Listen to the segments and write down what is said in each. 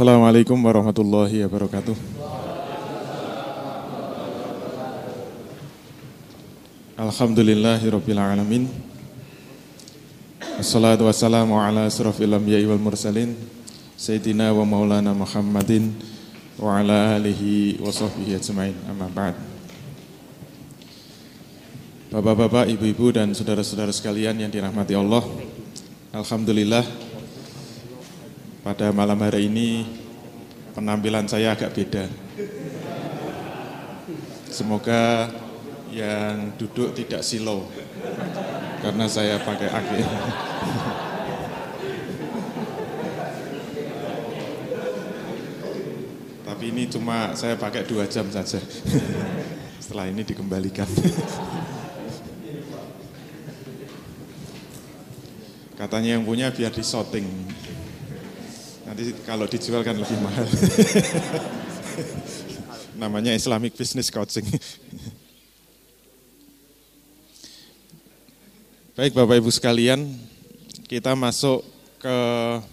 Assalamualaikum warahmatullahi wabarakatuh. Alhamdulillahirabbil alamin. Wassalatu wassalamu ala asrafil anbiya'i wal mursalin sayyidina wa maulana Muhammadin wa ala alihi wa sahbihi ajmain. Amma ba'd. Bapak-bapak, ibu-ibu dan saudara-saudara sekalian yang dirahmati Allah. Alhamdulillah pada malam hari ini penampilan saya agak beda. Semoga yang duduk tidak silau karena saya pakai ake. Tapi ini cuma saya pakai dua jam saja. Setelah ini dikembalikan. Katanya yang punya biar disoting. Nanti kalau dijual kan lebih mahal. Namanya Islamic Business Coaching. Baik Bapak Ibu sekalian, kita masuk ke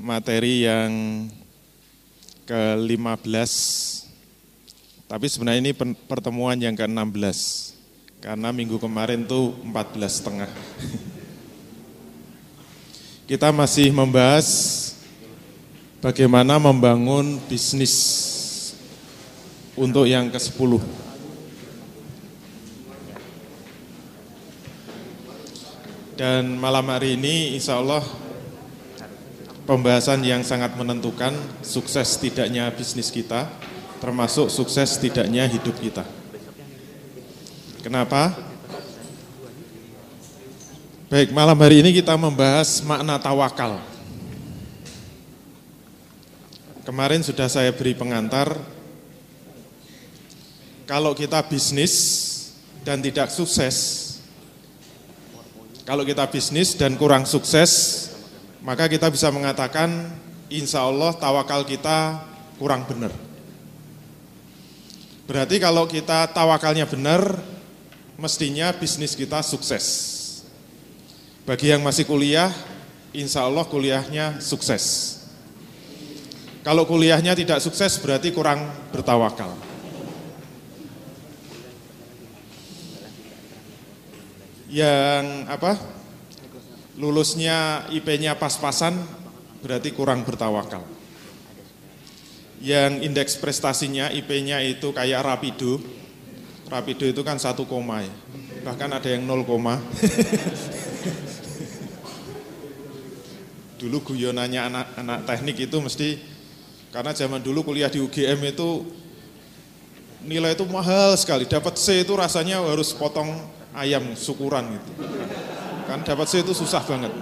materi yang ke-15. Tapi sebenarnya ini pertemuan yang ke-16. Karena minggu kemarin tuh 14 setengah. Kita masih membahas bagaimana membangun bisnis untuk yang ke-10. Dan malam hari ini insya Allah pembahasan yang sangat menentukan sukses tidaknya bisnis kita, termasuk sukses tidaknya hidup kita. Kenapa? Baik, malam hari ini kita membahas makna tawakal. Kemarin sudah saya beri pengantar, kalau kita bisnis dan tidak sukses, kalau kita bisnis dan kurang sukses, maka kita bisa mengatakan insya Allah tawakal kita kurang benar. Berarti kalau kita tawakalnya benar, mestinya bisnis kita sukses. Bagi yang masih kuliah, insya Allah kuliahnya sukses. Kalau kuliahnya tidak sukses berarti kurang bertawakal. Yang apa? Lulusnya IP-nya pas-pasan berarti kurang bertawakal. Yang indeks prestasinya IP-nya itu kayak rapido. Rapido itu kan satu koma ya. Bahkan ada yang nol koma. dulu guyonannya anak-anak teknik itu mesti karena zaman dulu kuliah di UGM itu nilai itu mahal sekali. Dapat C itu rasanya harus potong ayam syukuran gitu. Kan dapat C itu susah banget.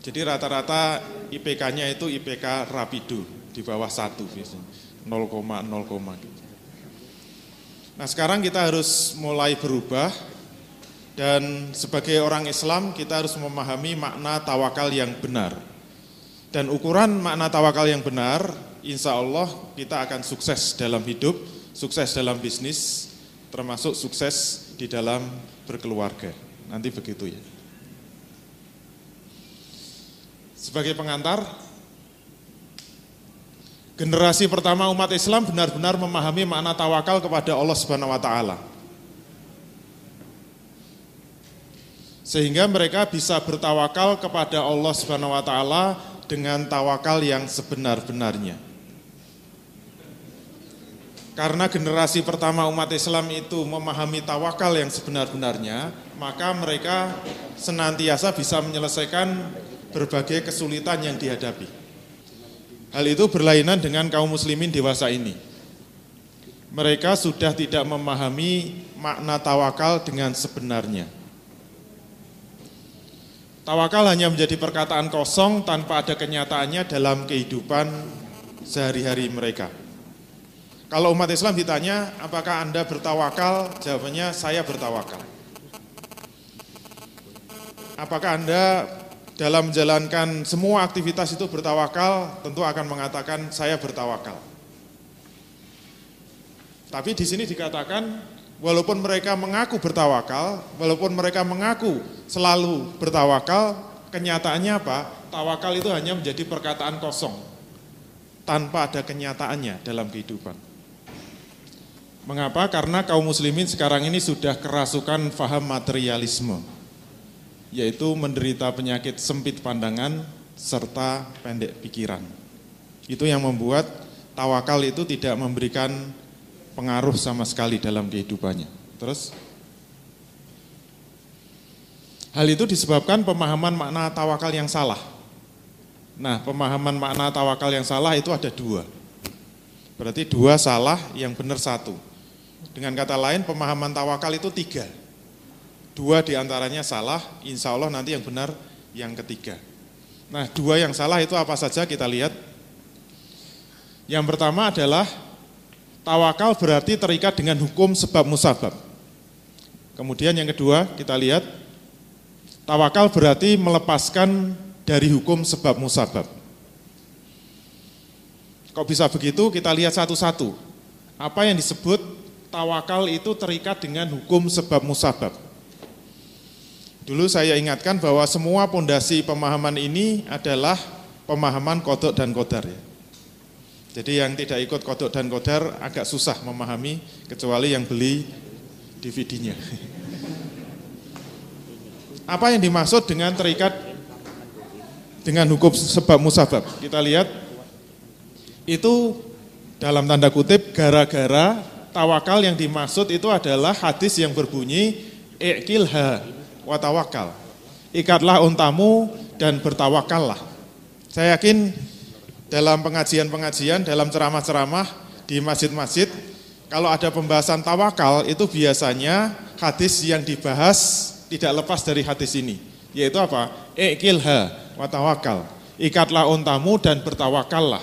Jadi rata-rata IPK-nya itu IPK rapido di bawah satu biasanya 0,0, gitu. Nah sekarang kita harus mulai berubah dan sebagai orang Islam kita harus memahami makna tawakal yang benar. Dan ukuran makna tawakal yang benar, insya Allah kita akan sukses dalam hidup, sukses dalam bisnis, termasuk sukses di dalam berkeluarga. Nanti begitu ya. Sebagai pengantar, generasi pertama umat Islam benar-benar memahami makna tawakal kepada Allah Subhanahu wa taala. sehingga mereka bisa bertawakal kepada Allah Subhanahu wa taala dengan tawakal yang sebenar-benarnya. Karena generasi pertama umat Islam itu memahami tawakal yang sebenar-benarnya, maka mereka senantiasa bisa menyelesaikan berbagai kesulitan yang dihadapi. Hal itu berlainan dengan kaum muslimin dewasa ini. Mereka sudah tidak memahami makna tawakal dengan sebenarnya Tawakal hanya menjadi perkataan kosong tanpa ada kenyataannya dalam kehidupan sehari-hari mereka. Kalau umat Islam ditanya, apakah Anda bertawakal? Jawabannya, saya bertawakal. Apakah Anda dalam menjalankan semua aktivitas itu bertawakal? Tentu akan mengatakan, saya bertawakal. Tapi di sini dikatakan walaupun mereka mengaku bertawakal, walaupun mereka mengaku selalu bertawakal, kenyataannya apa? tawakal itu hanya menjadi perkataan kosong tanpa ada kenyataannya dalam kehidupan. Mengapa? Karena kaum muslimin sekarang ini sudah kerasukan faham materialisme, yaitu menderita penyakit sempit pandangan serta pendek pikiran. Itu yang membuat tawakal itu tidak memberikan pengaruh sama sekali dalam kehidupannya. Terus Hal itu disebabkan pemahaman makna tawakal yang salah. Nah, pemahaman makna tawakal yang salah itu ada dua. Berarti dua salah, yang benar satu. Dengan kata lain, pemahaman tawakal itu tiga. Dua di antaranya salah, insya Allah nanti yang benar yang ketiga. Nah, dua yang salah itu apa saja kita lihat. Yang pertama adalah tawakal berarti terikat dengan hukum sebab musabab. Kemudian yang kedua kita lihat Tawakal berarti melepaskan dari hukum sebab musabab. Kok bisa begitu? Kita lihat satu-satu. Apa yang disebut tawakal itu terikat dengan hukum sebab musabab. Dulu saya ingatkan bahwa semua pondasi pemahaman ini adalah pemahaman kodok dan kodar ya. Jadi yang tidak ikut kodok dan kodar agak susah memahami kecuali yang beli DVD-nya. Apa yang dimaksud dengan terikat dengan hukum sebab musabab? Kita lihat itu dalam tanda kutip gara-gara tawakal yang dimaksud itu adalah hadis yang berbunyi ikilha wa tawakal. Ikatlah untamu dan bertawakallah. Saya yakin dalam pengajian-pengajian, dalam ceramah-ceramah di masjid-masjid, kalau ada pembahasan tawakal itu biasanya hadis yang dibahas tidak lepas dari hadis ini, yaitu apa? Ikilha wa tawakal. Ikatlah untamu dan bertawakallah.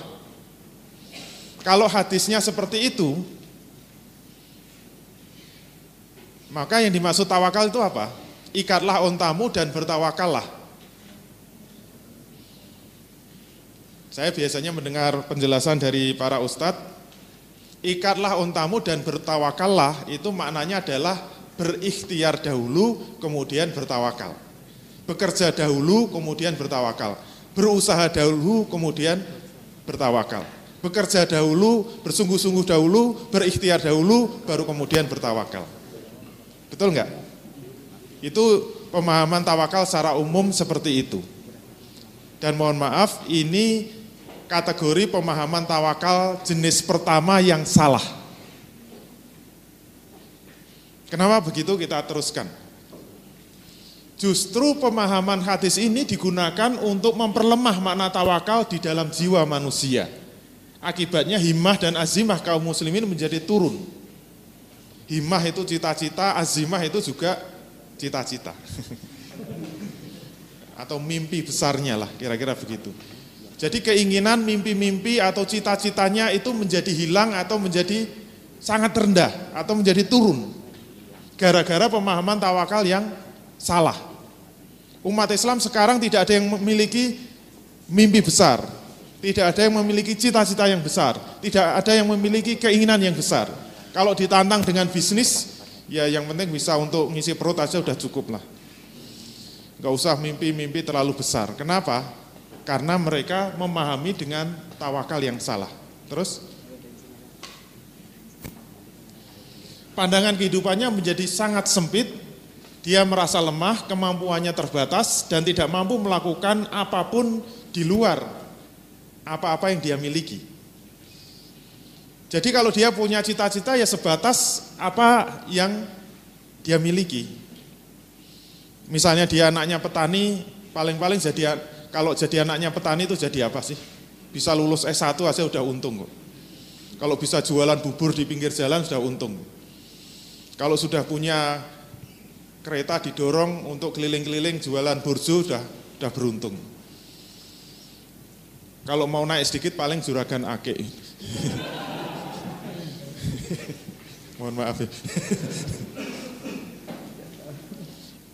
Kalau hadisnya seperti itu, maka yang dimaksud tawakal itu apa? Ikatlah untamu dan bertawakallah. Saya biasanya mendengar penjelasan dari para ustadz, ikatlah untamu dan bertawakallah itu maknanya adalah berikhtiar dahulu kemudian bertawakal. Bekerja dahulu kemudian bertawakal. Berusaha dahulu kemudian bertawakal. Bekerja dahulu, bersungguh-sungguh dahulu, berikhtiar dahulu, baru kemudian bertawakal. Betul enggak? Itu pemahaman tawakal secara umum seperti itu. Dan mohon maaf, ini kategori pemahaman tawakal jenis pertama yang salah. Kenapa begitu kita teruskan? Justru pemahaman hadis ini digunakan untuk memperlemah makna tawakal di dalam jiwa manusia. Akibatnya himmah dan azimah kaum muslimin menjadi turun. Himmah itu cita-cita, azimah itu juga cita-cita. atau mimpi besarnya lah, kira-kira begitu. Jadi keinginan, mimpi-mimpi atau cita-citanya itu menjadi hilang atau menjadi sangat rendah atau menjadi turun gara-gara pemahaman tawakal yang salah. Umat Islam sekarang tidak ada yang memiliki mimpi besar, tidak ada yang memiliki cita-cita yang besar, tidak ada yang memiliki keinginan yang besar. Kalau ditantang dengan bisnis, ya yang penting bisa untuk ngisi perut aja udah cukup lah. Gak usah mimpi-mimpi terlalu besar. Kenapa? Karena mereka memahami dengan tawakal yang salah. Terus pandangan kehidupannya menjadi sangat sempit, dia merasa lemah, kemampuannya terbatas, dan tidak mampu melakukan apa pun di luar apa-apa yang dia miliki. Jadi kalau dia punya cita-cita ya sebatas apa yang dia miliki. Misalnya dia anaknya petani, paling-paling jadi kalau jadi anaknya petani itu jadi apa sih? Bisa lulus S1 aja udah untung kok. Kalau bisa jualan bubur di pinggir jalan sudah untung. Kalau sudah punya kereta didorong untuk keliling-keliling jualan burjo sudah sudah beruntung. Kalau mau naik sedikit paling juragan ake. Mohon maaf ya.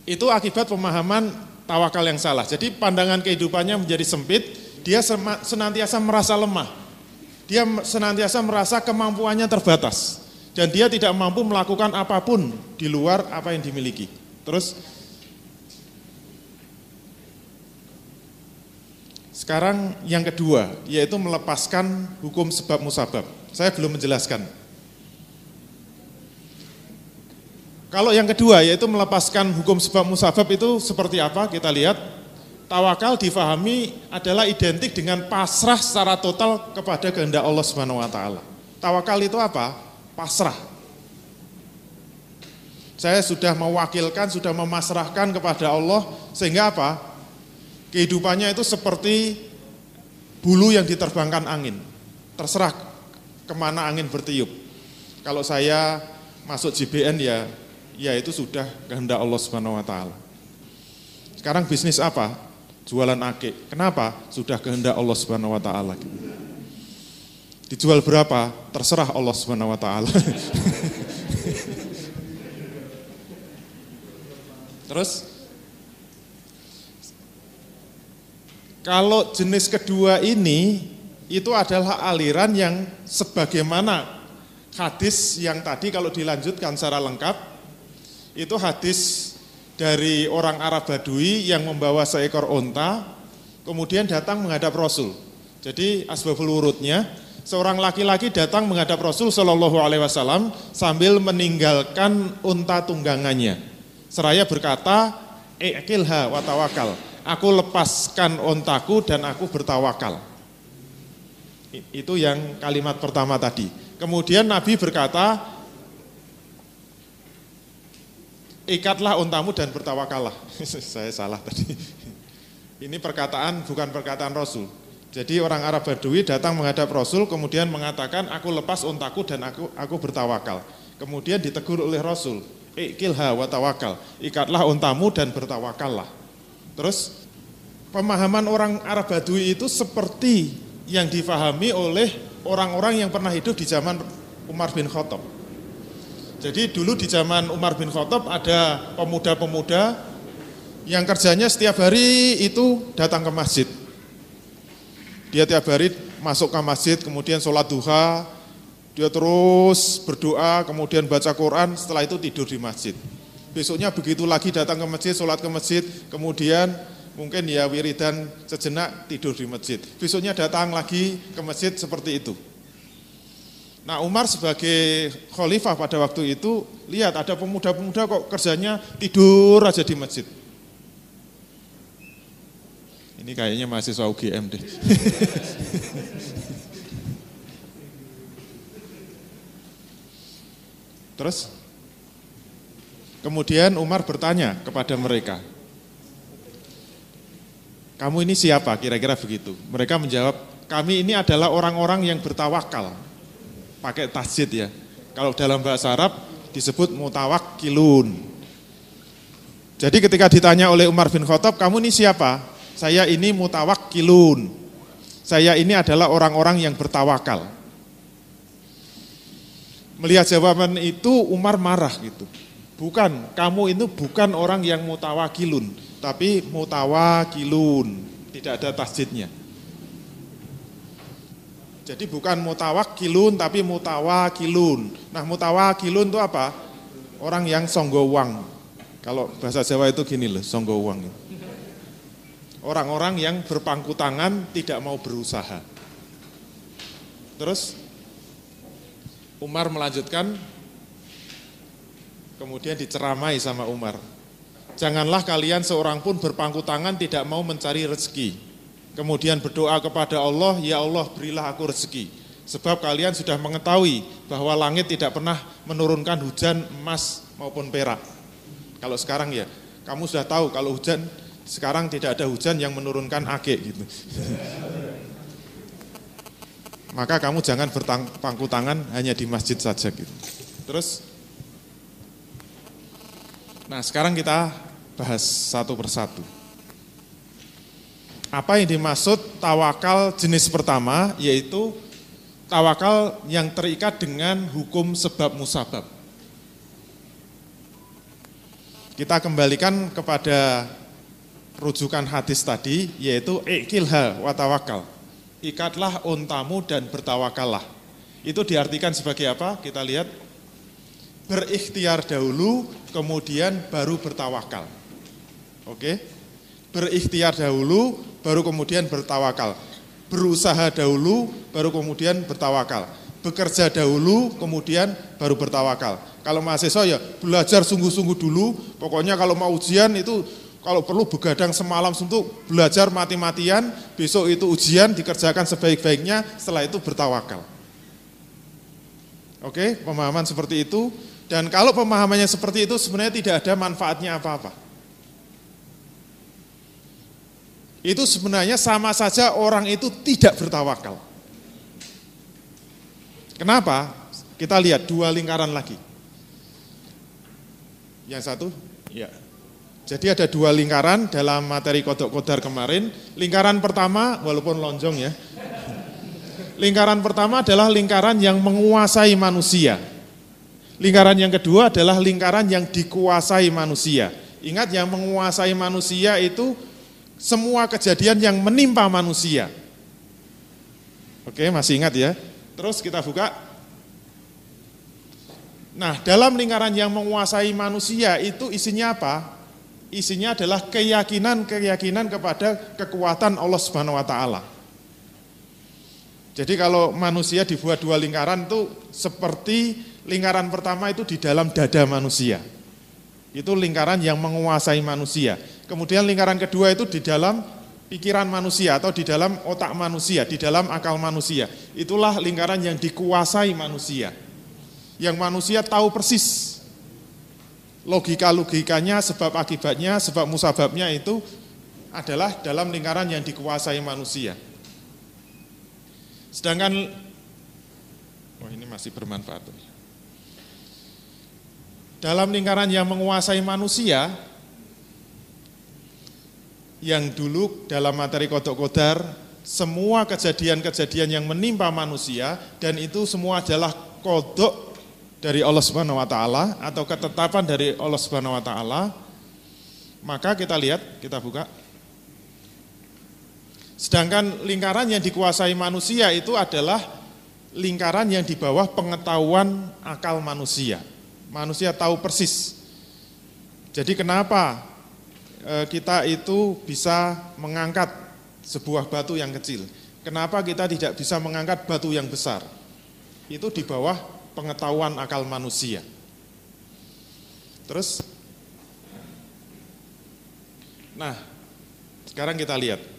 Itu akibat pemahaman tawakal yang salah. Jadi pandangan kehidupannya menjadi sempit, dia senantiasa merasa lemah. Dia senantiasa merasa kemampuannya terbatas dan dia tidak mampu melakukan apa pun di luar apa yang dimiliki. Terus Sekarang yang kedua, yaitu melepaskan hukum sebab musabab. Saya belum menjelaskan. Kalau yang kedua yaitu melepaskan hukum sebab musabab itu seperti apa? Kita lihat tawakal difahami adalah identik dengan pasrah secara total kepada kehendak Allah Subhanahu wa taala. Tawakal itu apa? Pasrah. Saya sudah mewakilkan, sudah memasrahkan kepada Allah sehingga apa? Kehidupannya itu seperti bulu yang diterbangkan angin. Terserah ke mana angin bertiup. Kalau saya masuk JBN ya ya itu sudah kehendak Allah Subhanahu wa taala. Sekarang bisnis apa? Jualan ake. Kenapa? Sudah kehendak Allah Subhanahu wa taala. Dijual berapa? Terserah Allah Subhanahu wa taala. Terus kalau jenis kedua ini itu adalah aliran yang sebagaimana hadis yang tadi kalau dilanjutkan secara lengkap itu hadis dari orang Arab Badui yang membawa seekor onta, kemudian datang menghadap Rasul. Jadi asbabul urutnya, seorang laki-laki datang menghadap Rasul Shallallahu Alaihi Wasallam sambil meninggalkan unta tunggangannya. Seraya berkata, Ekilha wa tawakal. Aku lepaskan ontaku dan aku bertawakal. Itu yang kalimat pertama tadi. Kemudian Nabi berkata, ikatlah untamu dan bertawakallah. Saya salah tadi. Ini perkataan bukan perkataan Rasul. Jadi orang Arab Badui datang menghadap Rasul kemudian mengatakan aku lepas untaku dan aku aku bertawakal. Kemudian ditegur oleh Rasul, ikilha wa tawakal. Ikatlah untamu dan bertawakallah. Terus pemahaman orang Arab Badui itu seperti yang difahami oleh orang-orang yang pernah hidup di zaman Umar bin Khattab. Jadi dulu di zaman Umar bin Khattab ada pemuda-pemuda yang kerjanya setiap hari itu datang ke masjid. Dia tiap hari masuk ke masjid, kemudian sholat duha, dia terus berdoa, kemudian baca Quran, setelah itu tidur di masjid. Besoknya begitu lagi datang ke masjid, sholat ke masjid, kemudian mungkin ya wiridan sejenak tidur di masjid. Besoknya datang lagi ke masjid seperti itu. Nah Umar sebagai khalifah pada waktu itu lihat ada pemuda-pemuda kok kerjanya tidur aja di masjid. Ini kayaknya mahasiswa UGM deh. Terus kemudian Umar bertanya kepada mereka, kamu ini siapa? Kira-kira begitu. Mereka menjawab, kami ini adalah orang-orang yang bertawakal pakai tasjid ya. Kalau dalam bahasa Arab disebut mutawakkilun. Jadi ketika ditanya oleh Umar bin Khattab, kamu ini siapa? Saya ini mutawakkilun. Saya ini adalah orang-orang yang bertawakal. Melihat jawaban itu Umar marah gitu. Bukan, kamu itu bukan orang yang mutawakilun, tapi mutawakilun. Tidak ada tasjidnya. Jadi bukan mutawakilun tapi mutawakilun. Nah mutawakilun itu apa? Orang yang songgowang. Kalau bahasa Jawa itu gini loh, songgowang. Orang-orang yang berpangku tangan tidak mau berusaha. Terus Umar melanjutkan, kemudian diceramai sama Umar. Janganlah kalian seorang pun berpangku tangan tidak mau mencari rezeki kemudian berdoa kepada Allah, ya Allah berilah aku rezeki. Sebab kalian sudah mengetahui bahwa langit tidak pernah menurunkan hujan emas maupun perak. Kalau sekarang ya, kamu sudah tahu kalau hujan sekarang tidak ada hujan yang menurunkan age gitu. Maka kamu jangan berpangku tangan hanya di masjid saja gitu. Terus Nah, sekarang kita bahas satu persatu. Apa yang dimaksud tawakal jenis pertama yaitu tawakal yang terikat dengan hukum sebab musabab. Kita kembalikan kepada rujukan hadis tadi yaitu ikilha wa tawakal. Ikatlah untamu dan bertawakallah. Itu diartikan sebagai apa? Kita lihat berikhtiar dahulu kemudian baru bertawakal. Oke? Berikhtiar dahulu, baru kemudian bertawakal. Berusaha dahulu, baru kemudian bertawakal. Bekerja dahulu, kemudian baru bertawakal. Kalau mahasiswa ya belajar sungguh-sungguh dulu, pokoknya kalau mau ujian itu kalau perlu begadang semalam untuk belajar mati-matian, besok itu ujian dikerjakan sebaik-baiknya, setelah itu bertawakal. Oke, pemahaman seperti itu. Dan kalau pemahamannya seperti itu sebenarnya tidak ada manfaatnya apa-apa. Itu sebenarnya sama saja orang itu tidak bertawakal. Kenapa? Kita lihat dua lingkaran lagi. Yang satu, ya. Jadi ada dua lingkaran dalam materi kodok kodar kemarin. Lingkaran pertama, walaupun lonjong ya, Lingkaran pertama adalah lingkaran yang menguasai manusia. Lingkaran yang kedua adalah lingkaran yang dikuasai manusia. Ingat yang menguasai manusia itu semua kejadian yang menimpa manusia. Oke, masih ingat ya? Terus kita buka. Nah, dalam lingkaran yang menguasai manusia itu isinya apa? Isinya adalah keyakinan-keyakinan kepada kekuatan Allah Subhanahu wa taala. Jadi kalau manusia dibuat dua lingkaran itu seperti lingkaran pertama itu di dalam dada manusia. Itu lingkaran yang menguasai manusia. Kemudian lingkaran kedua itu di dalam pikiran manusia atau di dalam otak manusia, di dalam akal manusia. Itulah lingkaran yang dikuasai manusia. Yang manusia tahu persis logika-logikanya, sebab akibatnya, sebab musababnya itu adalah dalam lingkaran yang dikuasai manusia. Sedangkan oh ini masih bermanfaat. Dalam lingkaran yang menguasai manusia yang dulu dalam materi kodok kodar semua kejadian-kejadian yang menimpa manusia dan itu semua adalah kodok dari Allah Subhanahu wa taala atau ketetapan dari Allah Subhanahu wa taala maka kita lihat kita buka Sedangkan lingkaran yang dikuasai manusia itu adalah lingkaran yang di bawah pengetahuan akal manusia. Manusia tahu persis. Jadi kenapa e, kita itu bisa mengangkat sebuah batu yang kecil? Kenapa kita tidak bisa mengangkat batu yang besar? Itu di bawah pengetahuan akal manusia. Terus, nah, sekarang kita lihat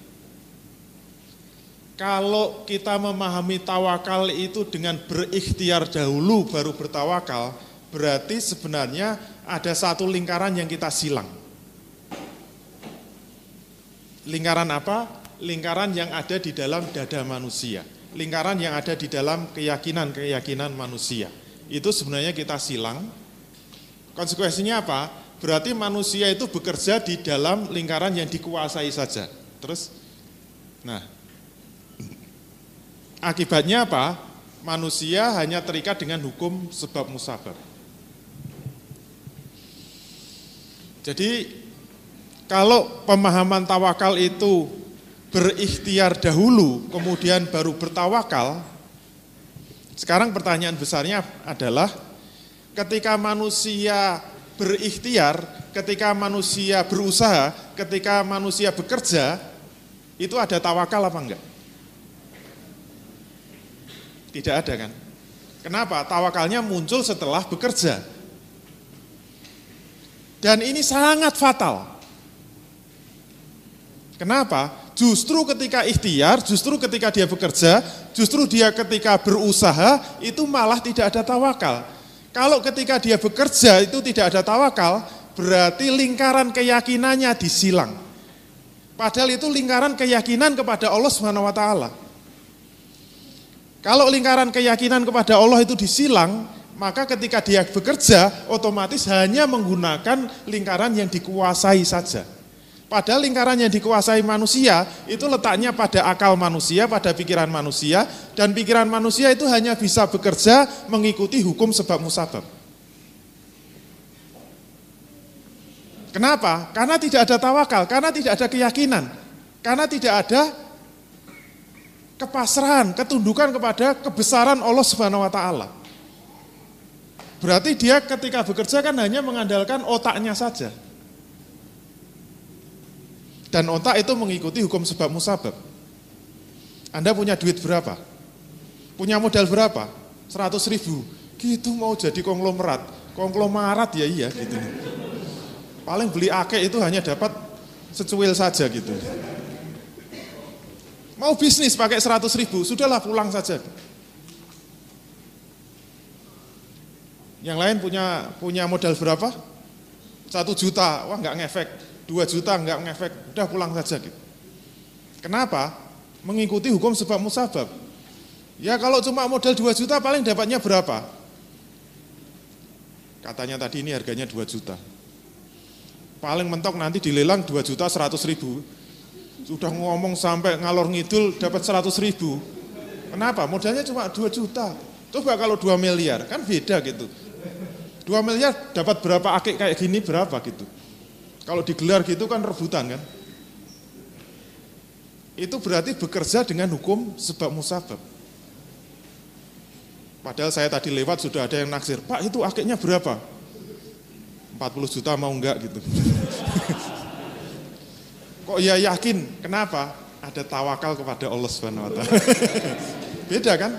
kalau kita memahami tawakal itu dengan berikhtiar dahulu baru bertawakal, berarti sebenarnya ada satu lingkaran yang kita silang. Lingkaran apa? Lingkaran yang ada di dalam dada manusia. Lingkaran yang ada di dalam keyakinan-keyakinan manusia. Itu sebenarnya kita silang. Konsekuensinya apa? Berarti manusia itu bekerja di dalam lingkaran yang dikuasai saja. Terus, nah Akibatnya apa? Manusia hanya terikat dengan hukum sebab musabab. Jadi kalau pemahaman tawakal itu berikhtiar dahulu kemudian baru bertawakal, sekarang pertanyaan besarnya adalah ketika manusia berikhtiar, ketika manusia berusaha, ketika manusia bekerja, itu ada tawakal apa enggak? Tidak ada kan? Kenapa? Tawakalnya muncul setelah bekerja. Dan ini sangat fatal. Kenapa? Justru ketika ikhtiar, justru ketika dia bekerja, justru dia ketika berusaha, itu malah tidak ada tawakal. Kalau ketika dia bekerja itu tidak ada tawakal, berarti lingkaran keyakinannya disilang. Padahal itu lingkaran keyakinan kepada Allah Subhanahu wa taala. Kalau lingkaran keyakinan kepada Allah itu disilang, maka ketika dia bekerja otomatis hanya menggunakan lingkaran yang dikuasai saja. Padahal lingkaran yang dikuasai manusia itu letaknya pada akal manusia, pada pikiran manusia, dan pikiran manusia itu hanya bisa bekerja mengikuti hukum sebab musabab. Kenapa? Karena tidak ada tawakal, karena tidak ada keyakinan, karena tidak ada kepasrahan, ketundukan kepada kebesaran Allah Subhanahu wa taala. Berarti dia ketika bekerja kan hanya mengandalkan otaknya saja. Dan otak itu mengikuti hukum sebab musabab. Anda punya duit berapa? Punya modal berapa? 100 ribu. Gitu mau jadi konglomerat. Konglomerat ya iya gitu. Paling beli ake itu hanya dapat secuil saja gitu. Mau bisnis pakai 100 ribu, sudahlah pulang saja. Yang lain punya punya modal berapa? Satu juta, wah nggak ngefek. Dua juta nggak ngefek, udah pulang saja gitu. Kenapa? Mengikuti hukum sebab musabab. Ya kalau cuma modal 2 juta paling dapatnya berapa? Katanya tadi ini harganya 2 juta. Paling mentok nanti dilelang 2 juta 100 ribu. Sudah ngomong sampai ngalor ngidul dapat 100 ribu. Kenapa? Modalnya cuma 2 juta. Coba kalau 2 miliar, kan beda gitu. 2 miliar dapat berapa akik kayak gini berapa gitu. Kalau digelar gitu kan rebutan kan. Itu berarti bekerja dengan hukum sebab musabab. Padahal saya tadi lewat sudah ada yang naksir, Pak itu akiknya berapa? 40 juta mau enggak gitu. Kok ya yakin? Kenapa? Ada tawakal kepada Allah Subhanahu. Beda kan?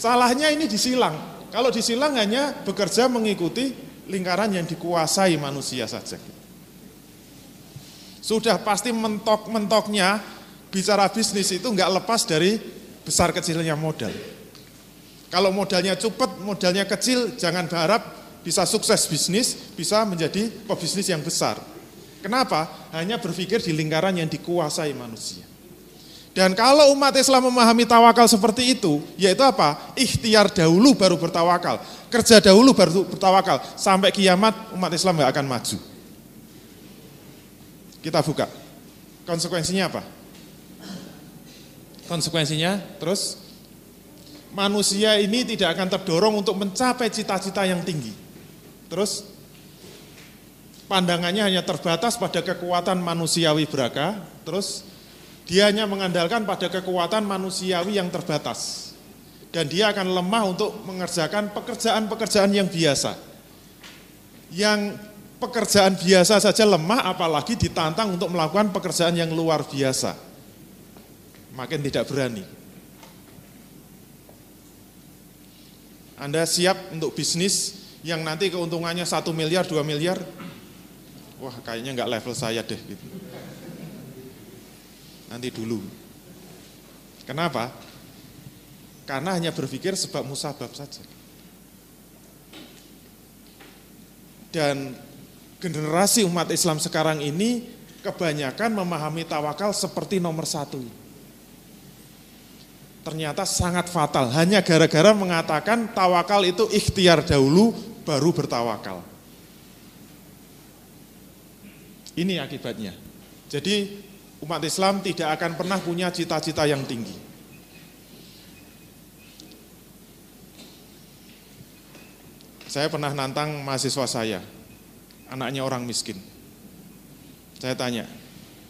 Salahnya ini disilang. Kalau disilang hanya bekerja mengikuti lingkaran yang dikuasai manusia saja. Sudah pasti mentok-mentoknya bicara bisnis itu nggak lepas dari besar kecilnya modal. Kalau modalnya cepat, modalnya kecil, jangan berharap bisa sukses bisnis, bisa menjadi pebisnis yang besar. Kenapa? Hanya berpikir di lingkaran yang dikuasai manusia. Dan kalau umat Islam memahami tawakal seperti itu, yaitu apa? Ikhtiar dahulu baru bertawakal. Kerja dahulu baru bertawakal. Sampai kiamat umat Islam nggak akan maju. Kita buka. Konsekuensinya apa? Konsekuensinya terus manusia ini tidak akan terdorong untuk mencapai cita-cita yang tinggi. Terus pandangannya hanya terbatas pada kekuatan manusiawi beraka, terus dia hanya mengandalkan pada kekuatan manusiawi yang terbatas. Dan dia akan lemah untuk mengerjakan pekerjaan-pekerjaan yang biasa. Yang pekerjaan biasa saja lemah apalagi ditantang untuk melakukan pekerjaan yang luar biasa. Makin tidak berani. Anda siap untuk bisnis yang nanti keuntungannya satu miliar, dua miliar? Wah kayaknya nggak level saya deh gitu nanti dulu. Kenapa? Karena hanya berpikir sebab musabab saja. Dan generasi umat Islam sekarang ini kebanyakan memahami tawakal seperti nomor satu. Ternyata sangat fatal, hanya gara-gara mengatakan tawakal itu ikhtiar dahulu baru bertawakal. Ini akibatnya. Jadi umat Islam tidak akan pernah punya cita-cita yang tinggi. Saya pernah nantang mahasiswa saya, anaknya orang miskin. Saya tanya,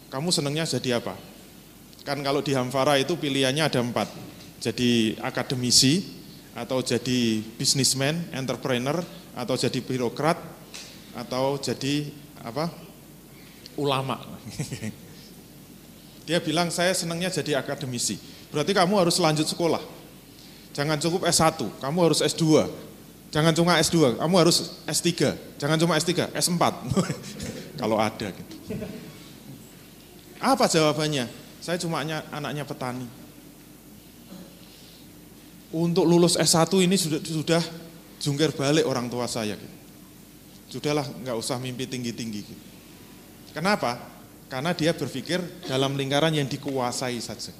kamu senangnya jadi apa? Kan kalau di Hamfara itu pilihannya ada empat. Jadi akademisi, atau jadi bisnismen, entrepreneur, atau jadi birokrat, atau jadi apa? ulama. Dia bilang saya senangnya jadi akademisi. Berarti kamu harus lanjut sekolah. Jangan cukup S1, kamu harus S2. Jangan cuma S2, kamu harus S3. Jangan cuma S3, S4. Kalau ada gitu. Apa jawabannya? Saya cuma anaknya petani. Untuk lulus S1 ini sudah sudah jungkir balik orang tua saya. Gitu. Sudahlah, nggak usah mimpi tinggi-tinggi. Gitu. Kenapa? Karena dia berpikir dalam lingkaran yang dikuasai saja.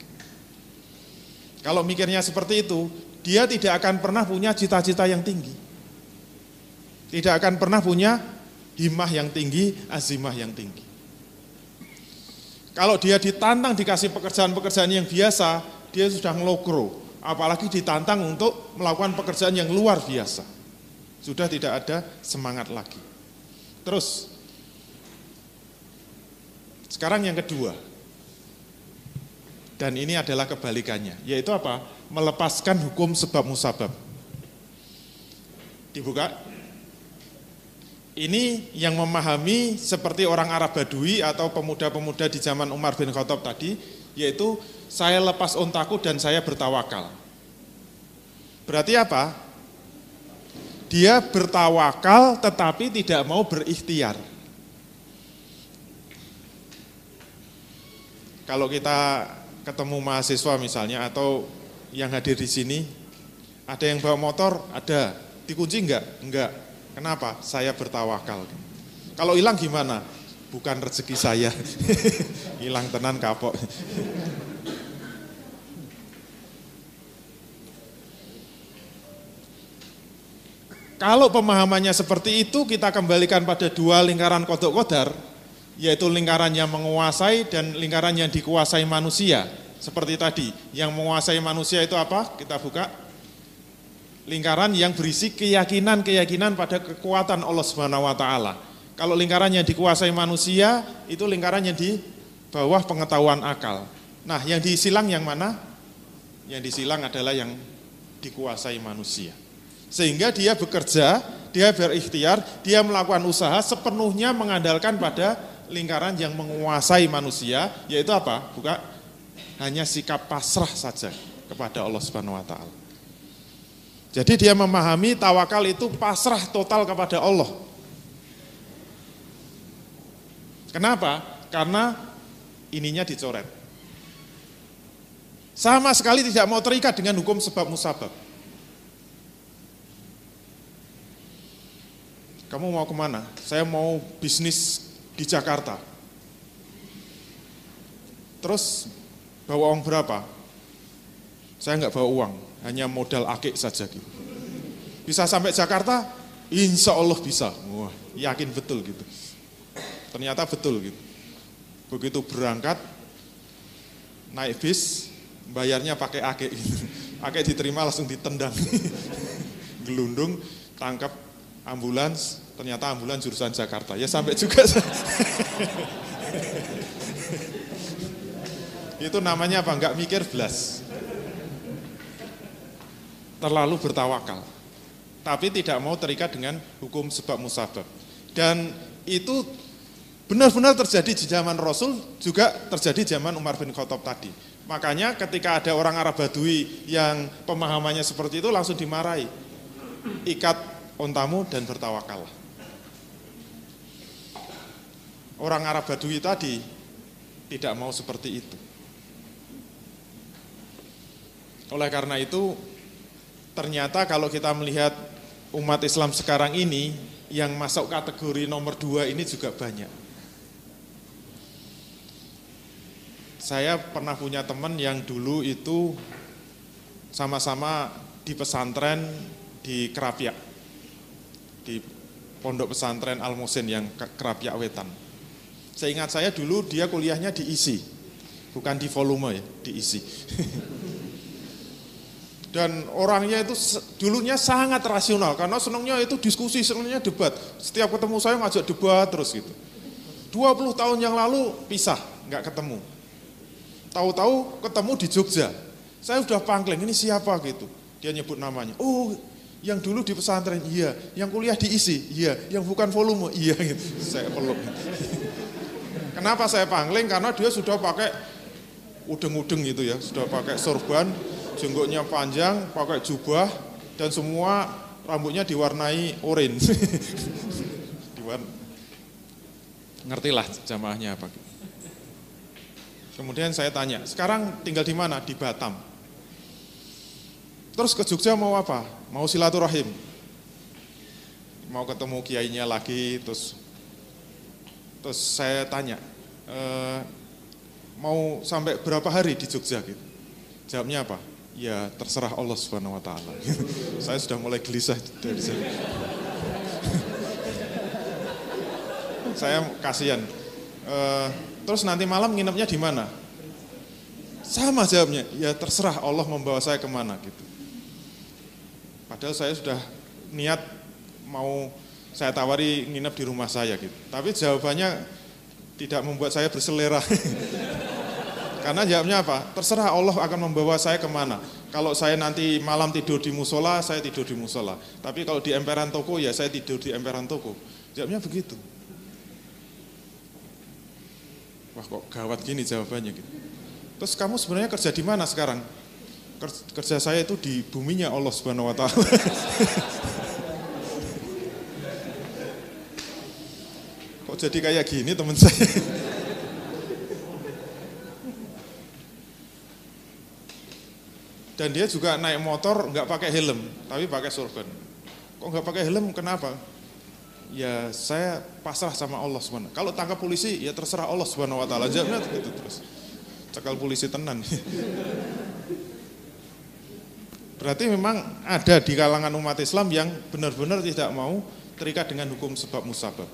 Kalau mikirnya seperti itu, dia tidak akan pernah punya cita-cita yang tinggi. Tidak akan pernah punya himah yang tinggi, azimah yang tinggi. Kalau dia ditantang dikasih pekerjaan-pekerjaan yang biasa, dia sudah ngelokro. Apalagi ditantang untuk melakukan pekerjaan yang luar biasa. Sudah tidak ada semangat lagi. Terus, sekarang yang kedua. Dan ini adalah kebalikannya, yaitu apa? Melepaskan hukum sebab musabab. Dibuka. ini yang memahami seperti orang Arab Badui atau pemuda-pemuda di zaman Umar bin Khattab tadi, yaitu saya lepas ontaku dan saya bertawakal. Berarti apa? Dia bertawakal tetapi tidak mau berikhtiar. Kalau kita ketemu mahasiswa misalnya atau yang hadir di sini, ada yang bawa motor, ada. Dikunci enggak? Enggak Kenapa? Saya bertawakal. Kalau hilang gimana? Bukan rezeki saya. hilang tenan kapok. Kalau pemahamannya seperti itu, kita kembalikan pada dua lingkaran kodok kodar, yaitu lingkaran yang menguasai dan lingkaran yang dikuasai manusia. Seperti tadi, yang menguasai manusia itu apa? Kita buka lingkaran yang berisi keyakinan-keyakinan pada kekuatan Allah Subhanahu wa taala. Kalau lingkaran yang dikuasai manusia itu lingkaran yang di bawah pengetahuan akal. Nah, yang disilang yang mana? Yang disilang adalah yang dikuasai manusia. Sehingga dia bekerja, dia berikhtiar, dia melakukan usaha sepenuhnya mengandalkan pada lingkaran yang menguasai manusia, yaitu apa? Bukan hanya sikap pasrah saja kepada Allah Subhanahu wa taala. Jadi dia memahami tawakal itu pasrah total kepada Allah. Kenapa? Karena ininya dicoret. Sama sekali tidak mau terikat dengan hukum sebab musabab. Kamu mau ke mana? Saya mau bisnis di Jakarta. Terus bawa uang berapa? Saya nggak bawa uang hanya modal akik saja gitu. Bisa sampai Jakarta? Insya Allah bisa. Wah, yakin betul gitu. Ternyata betul gitu. Begitu berangkat, naik bis, bayarnya pakai akik gitu. Akik diterima langsung ditendang. Gelundung, tangkap ambulans, ternyata ambulans jurusan Jakarta. Ya sampai juga. itu namanya apa? Enggak mikir belas terlalu bertawakal. Tapi tidak mau terikat dengan hukum sebab musabab. Dan itu benar-benar terjadi di zaman Rasul, juga terjadi zaman Umar bin Khattab tadi. Makanya ketika ada orang Arab Badui yang pemahamannya seperti itu langsung dimarahi. Ikat ontamu dan bertawakal. Orang Arab Badui tadi tidak mau seperti itu. Oleh karena itu ternyata kalau kita melihat umat Islam sekarang ini yang masuk kategori nomor dua ini juga banyak. Saya pernah punya teman yang dulu itu sama-sama di pesantren di Kerapiak, di pondok pesantren Al Musin yang Kerapiak Wetan. Seingat saya dulu dia kuliahnya diisi, bukan di volume ya, diisi. dan orangnya itu dulunya sangat rasional karena senangnya itu diskusi, senangnya debat. Setiap ketemu saya ngajak debat terus gitu. 20 tahun yang lalu pisah, nggak ketemu. Tahu-tahu ketemu di Jogja. Saya sudah pangling, ini siapa gitu. Dia nyebut namanya. Oh, yang dulu di pesantren, iya. Yang kuliah diisi, iya. Yang bukan volume, iya gitu. Saya peluk. Kenapa saya pangling? Karena dia sudah pakai udeng-udeng gitu ya, sudah pakai sorban, jenggotnya panjang, pakai jubah, dan semua rambutnya diwarnai orange. Diwan... Ngertilah jamaahnya apa. Kemudian saya tanya, sekarang tinggal di mana? Di Batam. Terus ke Jogja mau apa? Mau silaturahim. Mau ketemu kiainya lagi, terus terus saya tanya, e, mau sampai berapa hari di Jogja gitu? Jawabnya apa? Ya terserah Allah Subhanahu wa taala. Saya sudah mulai gelisah dari sini. Saya kasihan. Uh, terus nanti malam nginepnya di mana? Sama jawabnya, ya terserah Allah membawa saya ke mana gitu. Padahal saya sudah niat mau saya tawari nginep di rumah saya gitu. Tapi jawabannya tidak membuat saya berselera. Karena jawabnya apa? Terserah Allah akan membawa saya ke mana. kalau saya nanti malam tidur di musola, saya tidur di musola. Tapi kalau di emperan toko, ya saya tidur di emperan toko. Jawabnya begitu. Wah kok gawat gini jawabannya gitu. Terus kamu sebenarnya kerja di mana sekarang? Kerja saya itu di buminya Allah Subhanahu wa taala. kok jadi kayak gini teman saya? Dan dia juga naik motor nggak pakai helm, tapi pakai sorban. Kok nggak pakai helm? Kenapa? Ya saya pasrah sama Allah subhanahu. Kalau tangkap polisi ya terserah Allah taala. Jawabnya gitu terus. Cekal polisi tenan. Berarti memang ada di kalangan umat Islam yang benar-benar tidak mau terikat dengan hukum sebab musabab.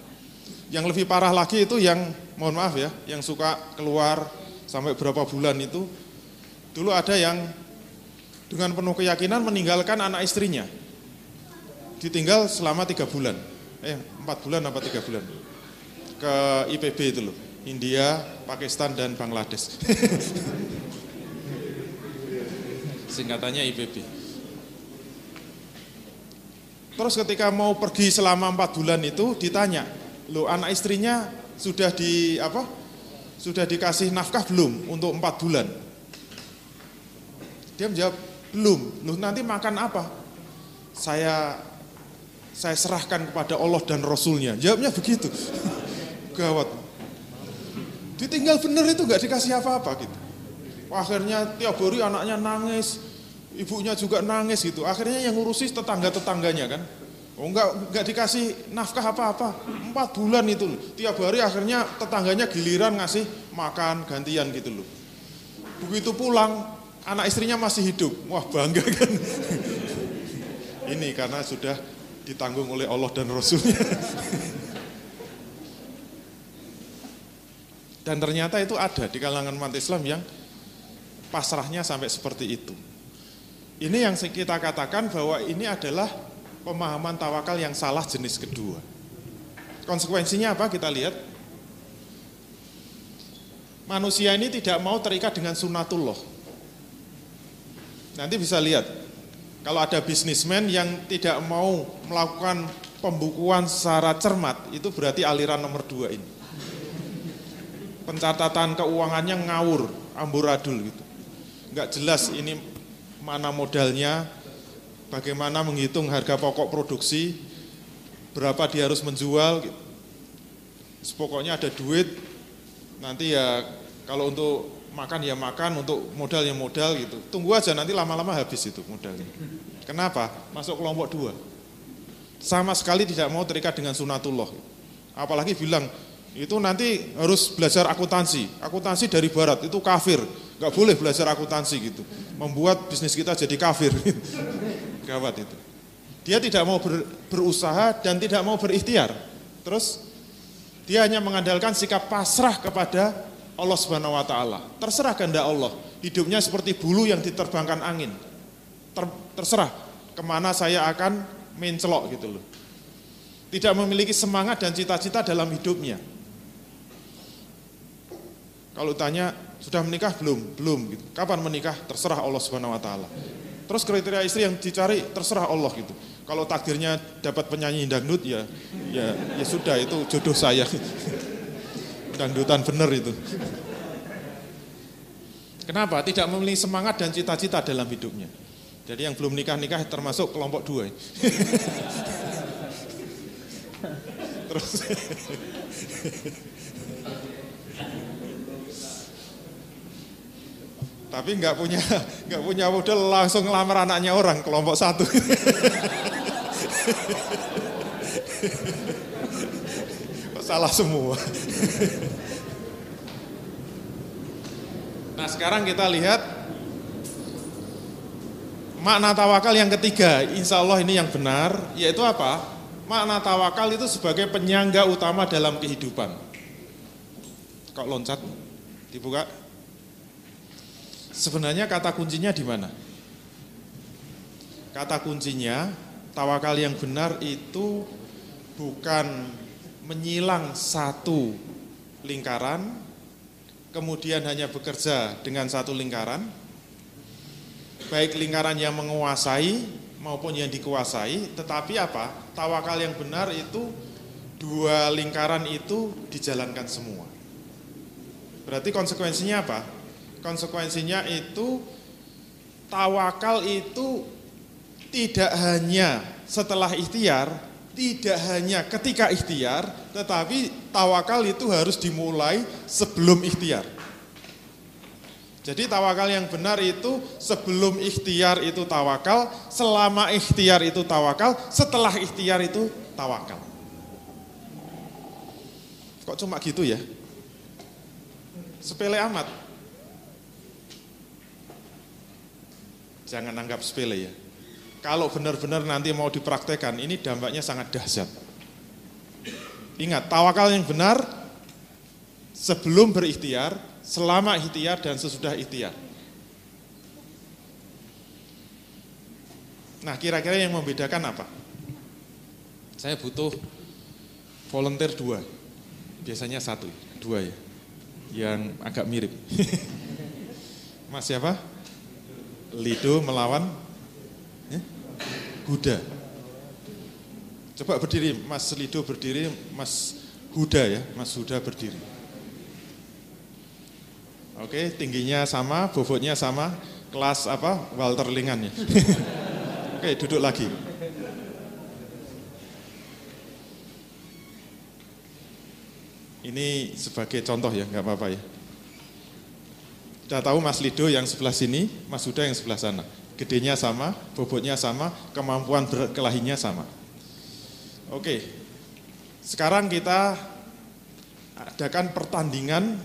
Yang lebih parah lagi itu yang mohon maaf ya, yang suka keluar sampai berapa bulan itu. Dulu ada yang dengan penuh keyakinan meninggalkan anak istrinya. Ditinggal selama tiga bulan, eh empat bulan apa tiga bulan ke IPB itu loh, India, Pakistan dan Bangladesh. Singkatannya IPB. Terus ketika mau pergi selama empat bulan itu ditanya, lo anak istrinya sudah di apa? Sudah dikasih nafkah belum untuk empat bulan? Dia menjawab, belum. Loh nanti makan apa? Saya saya serahkan kepada Allah dan Rasulnya. Jawabnya begitu. Gawat. Ditinggal bener itu nggak dikasih apa-apa gitu. Akhirnya tiap hari anaknya nangis, ibunya juga nangis gitu. Akhirnya yang ngurusi tetangga-tetangganya kan. Oh enggak, enggak dikasih nafkah apa-apa. Empat bulan itu loh. Tiap hari akhirnya tetangganya giliran ngasih makan gantian gitu loh. Begitu pulang anak istrinya masih hidup. Wah bangga kan. Ini karena sudah ditanggung oleh Allah dan Rasulnya. Dan ternyata itu ada di kalangan umat Islam yang pasrahnya sampai seperti itu. Ini yang kita katakan bahwa ini adalah pemahaman tawakal yang salah jenis kedua. Konsekuensinya apa kita lihat? Manusia ini tidak mau terikat dengan sunatullah. Nanti bisa lihat, kalau ada bisnismen yang tidak mau melakukan pembukuan secara cermat, itu berarti aliran nomor dua ini. Pencatatan keuangannya ngawur, amburadul gitu. Enggak jelas ini mana modalnya, bagaimana menghitung harga pokok produksi, berapa dia harus menjual. Gitu. Pokoknya ada duit, nanti ya kalau untuk makan ya makan, untuk modal ya modal gitu. Tunggu aja nanti lama-lama habis itu modalnya. Kenapa? Masuk kelompok dua. Sama sekali tidak mau terikat dengan sunatullah. Apalagi bilang, itu nanti harus belajar akuntansi. Akuntansi dari barat, itu kafir. Gak boleh belajar akuntansi gitu. Membuat bisnis kita jadi kafir. Gawat itu. Dia tidak mau ber, berusaha dan tidak mau berikhtiar. Terus dia hanya mengandalkan sikap pasrah kepada Allah Subhanahu wa taala. Terserah kehendak Allah. Hidupnya seperti bulu yang diterbangkan angin. Ter, terserah ke mana saya akan mencelok gitu loh. Tidak memiliki semangat dan cita-cita dalam hidupnya. Kalau tanya sudah menikah belum? Belum gitu. Kapan menikah? Terserah Allah Subhanahu wa taala. Terus kriteria istri yang dicari terserah Allah gitu. Kalau takdirnya dapat penyanyi dangdut ya ya ya sudah itu jodoh saya. dangdutan bener itu. Kenapa? Tidak memiliki semangat dan cita-cita dalam hidupnya. Jadi yang belum nikah-nikah termasuk kelompok dua. Terus tapi nggak punya nggak punya modal langsung ngelamar anaknya orang kelompok satu. salah semua. nah sekarang kita lihat makna tawakal yang ketiga, insya Allah ini yang benar, yaitu apa? Makna tawakal itu sebagai penyangga utama dalam kehidupan. Kok loncat? Dibuka. Sebenarnya kata kuncinya di mana? Kata kuncinya, tawakal yang benar itu bukan menyilang satu lingkaran, kemudian hanya bekerja dengan satu lingkaran, baik lingkaran yang menguasai maupun yang dikuasai, tetapi apa? Tawakal yang benar itu dua lingkaran itu dijalankan semua. Berarti konsekuensinya apa? Konsekuensinya itu tawakal itu tidak hanya setelah ikhtiar, tidak hanya ketika ikhtiar, tetapi tawakal itu harus dimulai sebelum ikhtiar. Jadi tawakal yang benar itu sebelum ikhtiar itu tawakal, selama ikhtiar itu tawakal, setelah ikhtiar itu tawakal. Kok cuma gitu ya? Sepele amat. Jangan anggap sepele ya. Kalau benar-benar nanti mau dipraktekkan, ini dampaknya sangat dahsyat. Ingat, tawakal yang benar sebelum berikhtiar, selama ikhtiar dan sesudah ikhtiar. Nah, kira-kira yang membedakan apa? Saya butuh volunteer dua, biasanya satu, dua ya yang agak mirip. Mas siapa? Lido melawan? Huda. Coba berdiri, Mas Lido berdiri, Mas Huda ya, Mas Huda berdiri. Oke, tingginya sama, bobotnya sama, kelas apa? Walter Lingan ya. Oke, duduk lagi. Ini sebagai contoh ya, nggak apa-apa ya. Sudah tahu Mas Lido yang sebelah sini, Mas Huda yang sebelah sana. Gedenya sama, bobotnya sama, kemampuan berkelahinya sama. Oke, sekarang kita adakan pertandingan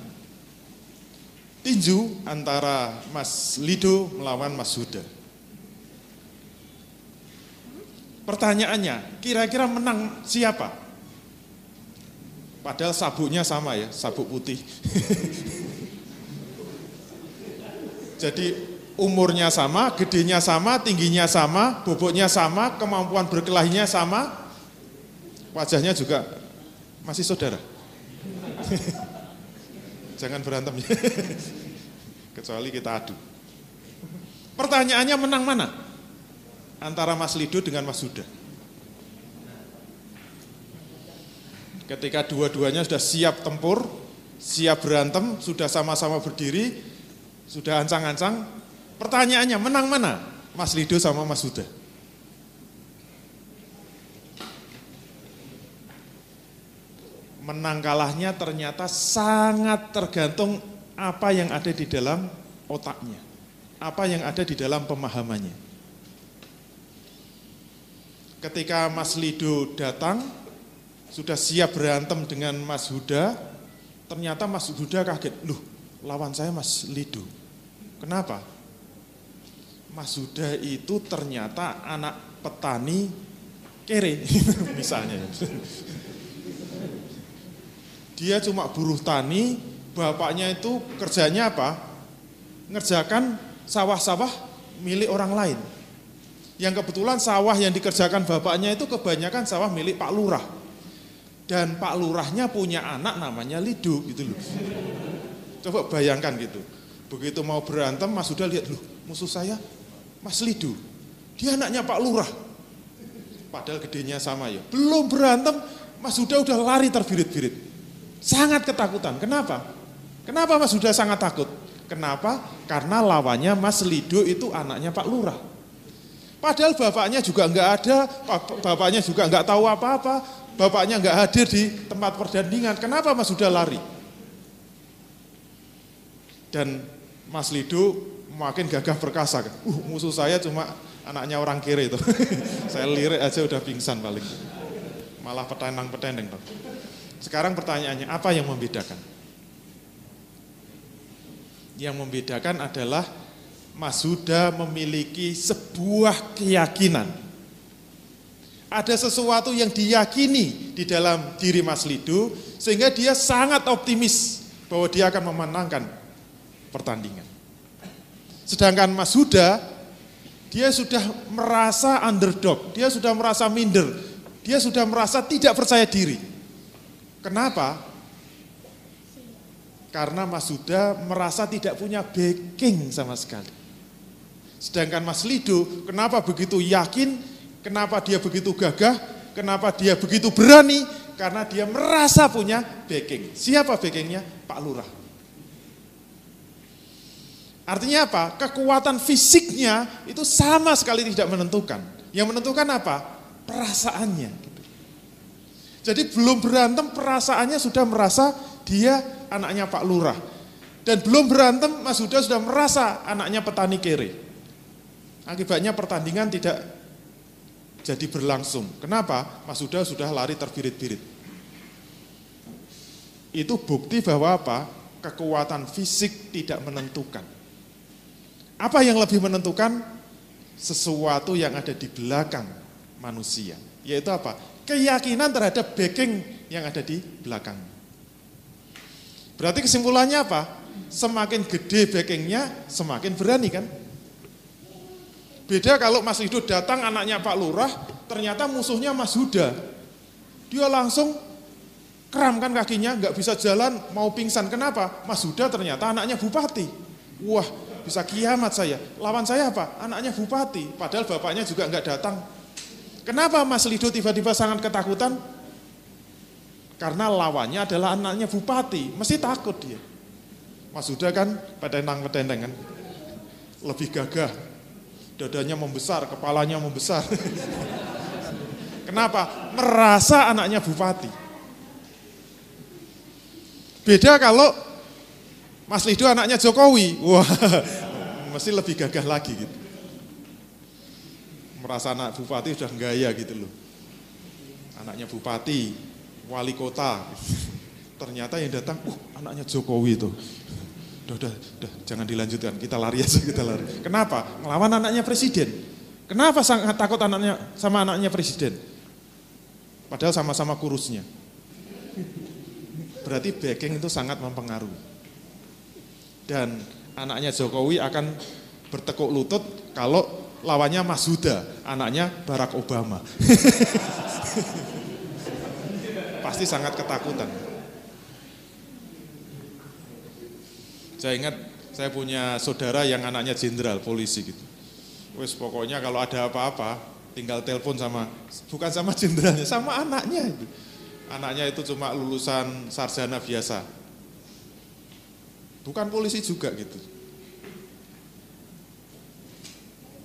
tinju antara Mas Lido melawan Mas Huda. Pertanyaannya, kira-kira menang siapa? Padahal sabuknya sama ya, sabuk putih. Jadi umurnya sama, gedenya sama, tingginya sama, bobotnya sama, kemampuan berkelahinya sama, wajahnya juga masih saudara. Jangan berantem. Kecuali kita adu. Pertanyaannya menang mana? Antara Mas Lido dengan Mas Huda. Ketika dua-duanya sudah siap tempur, siap berantem, sudah sama-sama berdiri, sudah ancang-ancang, pertanyaannya menang mana? Mas Lido sama Mas Huda. Menang kalahnya ternyata sangat tergantung apa yang ada di dalam otaknya, apa yang ada di dalam pemahamannya. Ketika Mas Lido datang, sudah siap berantem dengan Mas Huda, ternyata Mas Huda kaget, loh lawan saya Mas Lido. Kenapa? Mas Huda itu ternyata anak petani kere, misalnya. Dia cuma buruh tani, bapaknya itu kerjanya apa? Ngerjakan sawah-sawah milik orang lain. Yang kebetulan sawah yang dikerjakan bapaknya itu kebanyakan sawah milik Pak Lurah dan Pak Lurahnya punya anak namanya Lido gitu loh. Coba bayangkan gitu. Begitu mau berantem Mas sudah lihat loh musuh saya Mas Lido. Dia anaknya Pak Lurah. Padahal gedenya sama ya. Belum berantem Mas Huda udah lari terbirit-birit. Sangat ketakutan. Kenapa? Kenapa Mas Huda sangat takut? Kenapa? Karena lawannya Mas Lido itu anaknya Pak Lurah. Padahal bapaknya juga nggak ada, bapaknya juga nggak tahu apa-apa, bapaknya nggak hadir di tempat pertandingan, kenapa Mas sudah lari? Dan Mas Lido makin gagah perkasa. Uh, musuh saya cuma anaknya orang kiri itu. saya lirik aja udah pingsan paling. Malah petenang-petendeng. Sekarang pertanyaannya, apa yang membedakan? Yang membedakan adalah Mas Huda memiliki sebuah keyakinan ada sesuatu yang diyakini di dalam diri Mas Lido sehingga dia sangat optimis bahwa dia akan memenangkan pertandingan. Sedangkan Mas Huda dia sudah merasa underdog, dia sudah merasa minder, dia sudah merasa tidak percaya diri. Kenapa? Karena Mas Huda merasa tidak punya backing sama sekali. Sedangkan Mas Lido, kenapa begitu yakin, kenapa dia begitu gagah, kenapa dia begitu berani, karena dia merasa punya backing. Siapa backingnya? Pak Lurah. Artinya apa? Kekuatan fisiknya itu sama sekali tidak menentukan. Yang menentukan apa? Perasaannya. Gitu. Jadi belum berantem perasaannya sudah merasa dia anaknya Pak Lurah. Dan belum berantem Mas Huda sudah merasa anaknya petani kere. Akibatnya pertandingan tidak jadi berlangsung. Kenapa? Mas Huda sudah lari terbirit-birit. Itu bukti bahwa apa? Kekuatan fisik tidak menentukan. Apa yang lebih menentukan? Sesuatu yang ada di belakang manusia. Yaitu apa? Keyakinan terhadap backing yang ada di belakang. Berarti kesimpulannya apa? Semakin gede backingnya, semakin berani kan? Beda kalau Mas Hidup datang anaknya Pak Lurah, ternyata musuhnya Mas Huda. Dia langsung keramkan kakinya, nggak bisa jalan, mau pingsan. Kenapa? Mas Huda ternyata anaknya bupati. Wah, bisa kiamat saya. Lawan saya apa? Anaknya bupati, padahal bapaknya juga nggak datang. Kenapa Mas Lido tiba-tiba sangat ketakutan? Karena lawannya adalah anaknya bupati, mesti takut dia. Mas Huda kan pedendang pedendengan lebih gagah, dadanya membesar, kepalanya membesar. Kenapa? Merasa anaknya bupati. Beda kalau Mas Lido anaknya Jokowi, wah mesti lebih gagah lagi gitu. Merasa anak bupati sudah gaya gitu loh. Anaknya bupati, wali kota. Ternyata yang datang, uh anaknya Jokowi itu. Udah, udah, udah, jangan dilanjutkan, kita lari aja, kita lari. Kenapa? Melawan anaknya presiden. Kenapa sangat takut anaknya sama anaknya presiden? Padahal sama-sama kurusnya. Berarti backing itu sangat mempengaruhi dan anaknya Jokowi akan bertekuk lutut kalau lawannya Mas Huda, anaknya Barack Obama. Pasti sangat ketakutan. Saya ingat saya punya saudara yang anaknya jenderal polisi gitu. Wes pokoknya kalau ada apa-apa tinggal telepon sama bukan sama jenderalnya, sama anaknya itu. Anaknya itu cuma lulusan sarjana biasa, bukan polisi juga gitu.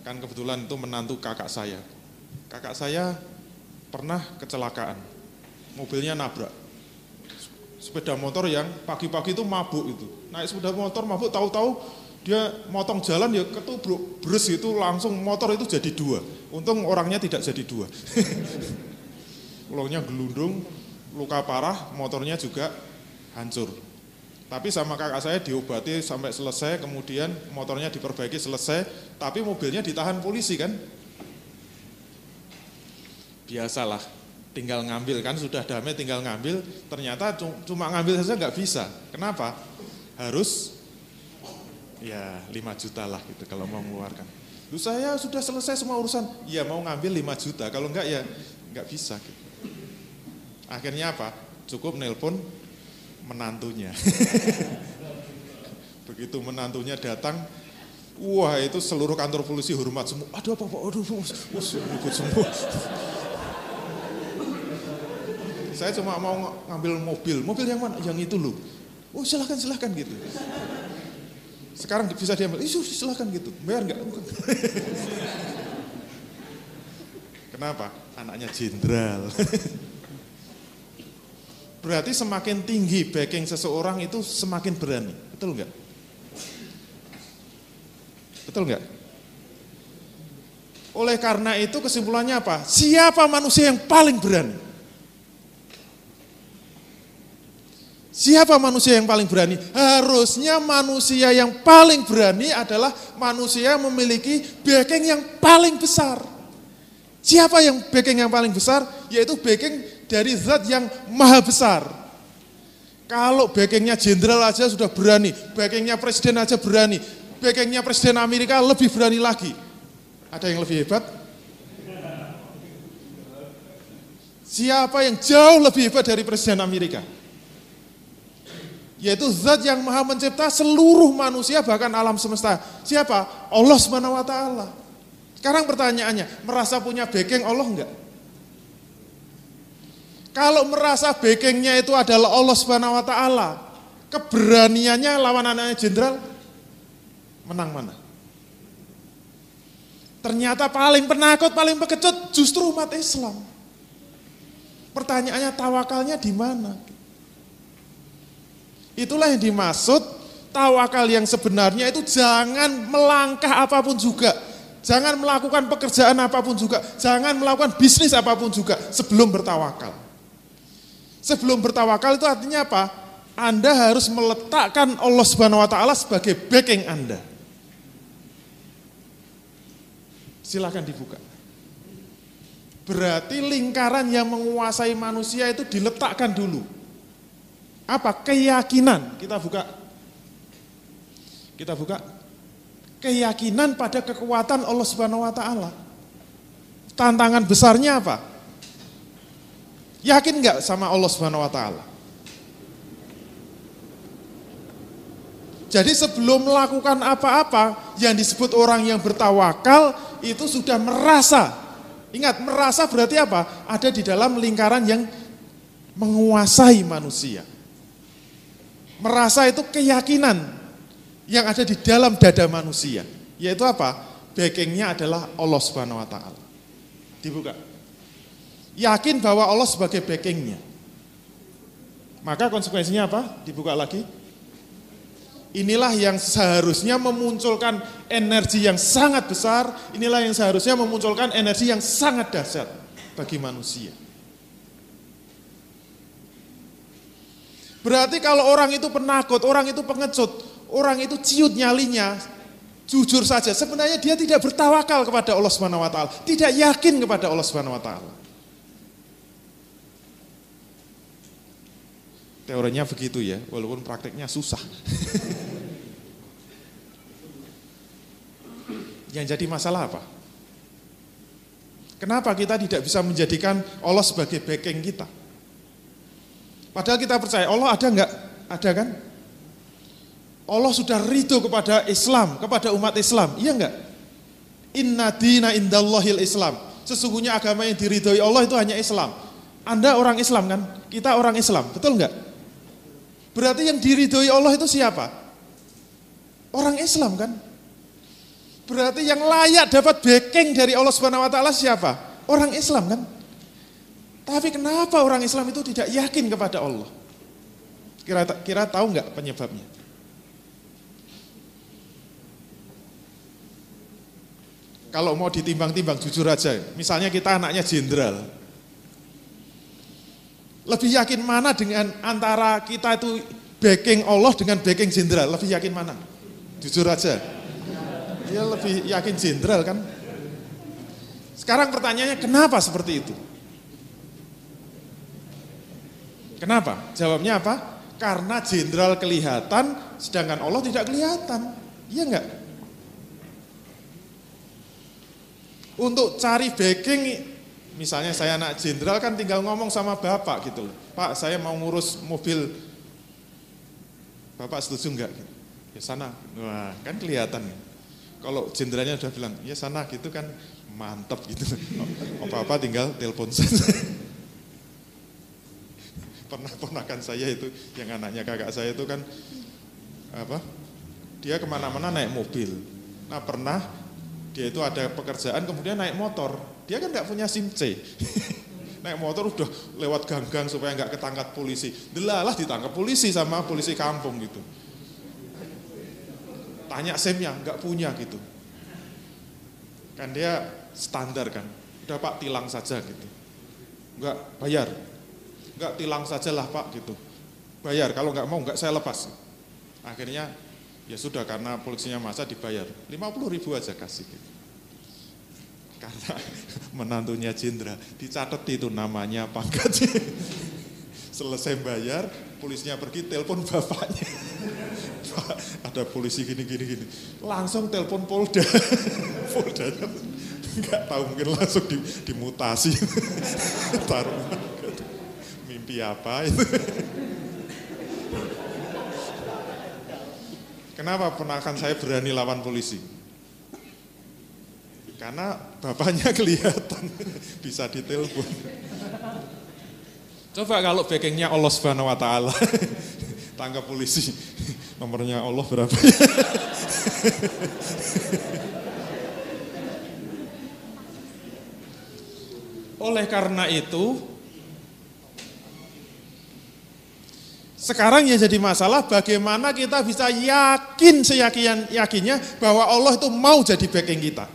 Kan kebetulan itu menantu kakak saya. Kakak saya pernah kecelakaan, mobilnya nabrak. Sepeda motor yang pagi-pagi itu mabuk itu. Naik sepeda motor mabuk tahu-tahu dia motong jalan ya ketubruk beres itu langsung motor itu jadi dua. Untung orangnya tidak jadi dua. Ulangnya gelundung, luka parah, motornya juga hancur. Tapi sama kakak saya diobati sampai selesai, kemudian motornya diperbaiki selesai, tapi mobilnya ditahan polisi kan? Biasalah, tinggal ngambil kan sudah damai tinggal ngambil, ternyata cuma ngambil saja nggak bisa. Kenapa? Harus ya 5 juta lah gitu kalau mau mengeluarkan. Lu saya sudah selesai semua urusan, ya mau ngambil 5 juta, kalau enggak ya nggak bisa gitu. Akhirnya apa? Cukup nelpon menantunya. Begitu menantunya datang, wah itu seluruh kantor polisi hormat semua. Aduh apa, apa aduh, ribut semua. Saya cuma mau ngambil mobil, mobil yang mana? Yang itu loh. Oh silahkan silahkan gitu. Sekarang bisa diambil, isu silahkan gitu. Bayar nggak? Kenapa? Anaknya jenderal. Berarti semakin tinggi backing seseorang itu semakin berani. Betul enggak? Betul enggak? Oleh karena itu kesimpulannya apa? Siapa manusia yang paling berani? Siapa manusia yang paling berani? Harusnya manusia yang paling berani adalah manusia yang memiliki backing yang paling besar. Siapa yang backing yang paling besar? Yaitu backing dari zat yang maha besar. Kalau backingnya jenderal aja sudah berani, backingnya presiden aja berani, backingnya presiden Amerika lebih berani lagi. Ada yang lebih hebat? Siapa yang jauh lebih hebat dari presiden Amerika? Yaitu zat yang maha mencipta seluruh manusia bahkan alam semesta. Siapa? Allah ta'ala. Sekarang pertanyaannya, merasa punya backing Allah enggak? Kalau merasa backingnya itu adalah Allah subhanahu wa ta'ala, keberaniannya lawan anaknya jenderal, menang mana? Ternyata paling penakut, paling pengecut justru umat Islam. Pertanyaannya tawakalnya di mana? Itulah yang dimaksud tawakal yang sebenarnya itu jangan melangkah apa pun juga. Jangan melakukan pekerjaan apa pun juga. Jangan melakukan bisnis apa pun juga sebelum bertawakal. Sebelum bertawakal itu artinya apa? Anda harus meletakkan Allah Subhanahu wa taala sebagai backing Anda. Silahkan dibuka. Berarti lingkaran yang menguasai manusia itu diletakkan dulu. Apa? Keyakinan. Kita buka. Kita buka. Keyakinan pada kekuatan Allah Subhanahu wa taala. Tantangan besarnya apa? Yakin nggak sama Allah Subhanahu wa taala? Jadi sebelum melakukan apa-apa yang disebut orang yang bertawakal itu sudah merasa. Ingat, merasa berarti apa? Ada di dalam lingkaran yang menguasai manusia. Merasa itu keyakinan yang ada di dalam dada manusia. Yaitu apa? Backingnya adalah Allah Subhanahu wa taala. Dibuka. Yakin bahwa Allah sebagai backingnya. Maka konsekuensinya apa? Dibuka lagi Inilah yang seharusnya memunculkan energi yang sangat besar, inilah yang seharusnya memunculkan energi yang sangat dahsyat bagi manusia. Berarti kalau orang itu penakut, orang itu pengecut, orang itu ciut nyalinya, jujur saja, sebenarnya dia tidak bertawakal kepada Allah Subhanahu wa taala, tidak yakin kepada Allah Subhanahu wa taala. Teorinya begitu ya, walaupun prakteknya susah. Yang jadi masalah apa? Kenapa kita tidak bisa menjadikan Allah sebagai backing kita? Padahal kita percaya Allah ada enggak? Ada kan? Allah sudah ridho kepada Islam, kepada umat Islam. Iya enggak? Inna dina indallahil Islam. Sesungguhnya agama yang diridhoi Allah itu hanya Islam. Anda orang Islam kan? Kita orang Islam, betul enggak? Berarti yang diridhoi Allah itu siapa? Orang Islam kan? Berarti yang layak dapat backing dari Allah Subhanahu wa taala siapa? Orang Islam kan? Tapi kenapa orang Islam itu tidak yakin kepada Allah? Kira kira tahu nggak penyebabnya? Kalau mau ditimbang-timbang jujur aja, misalnya kita anaknya jenderal, lebih yakin mana dengan antara kita itu backing Allah dengan backing jenderal? Lebih yakin mana? Jujur aja. Dia lebih yakin jenderal kan? Sekarang pertanyaannya kenapa seperti itu? Kenapa? Jawabnya apa? Karena jenderal kelihatan sedangkan Allah tidak kelihatan. Iya enggak? Untuk cari backing misalnya saya anak jenderal kan tinggal ngomong sama bapak gitu loh. Pak saya mau ngurus mobil, bapak setuju enggak? Ya sana, wah kan kelihatan. Kalau jenderalnya udah bilang, ya sana gitu kan mantep gitu. Apa-apa tinggal telepon saja. Pernah ponakan saya itu, yang anaknya kakak saya itu kan apa? Dia ke mana-mana naik mobil. Nah pernah dia itu ada pekerjaan kemudian naik motor dia kan nggak punya SIM C. Naik motor udah lewat gang-gang supaya nggak ketangkap polisi. Delalah ditangkap polisi sama polisi kampung gitu. Tanya SIM-nya, nggak punya gitu. Kan dia standar kan. Udah Pak tilang saja gitu. Nggak bayar. Nggak tilang saja lah Pak gitu. Bayar, kalau nggak mau nggak saya lepas. Akhirnya ya sudah karena polisinya masa dibayar. 50 ribu aja kasih. Gitu karena menantunya jenderal dicatat itu namanya pangkatnya selesai bayar polisinya pergi telepon bapaknya. Pak, ada polisi gini gini gini. Langsung telepon polda. Polda nggak tahu mungkin langsung dimutasi. Taruh. Mimpi apa itu Kenapa ponakan saya berani lawan polisi? Karena bapaknya kelihatan bisa ditelepon. Coba kalau backingnya Allah Subhanahu Wa Taala, tangkap polisi, nomornya Allah berapa? Oleh karena itu, sekarang yang jadi masalah bagaimana kita bisa yakin seyakin yakinnya bahwa Allah itu mau jadi backing kita.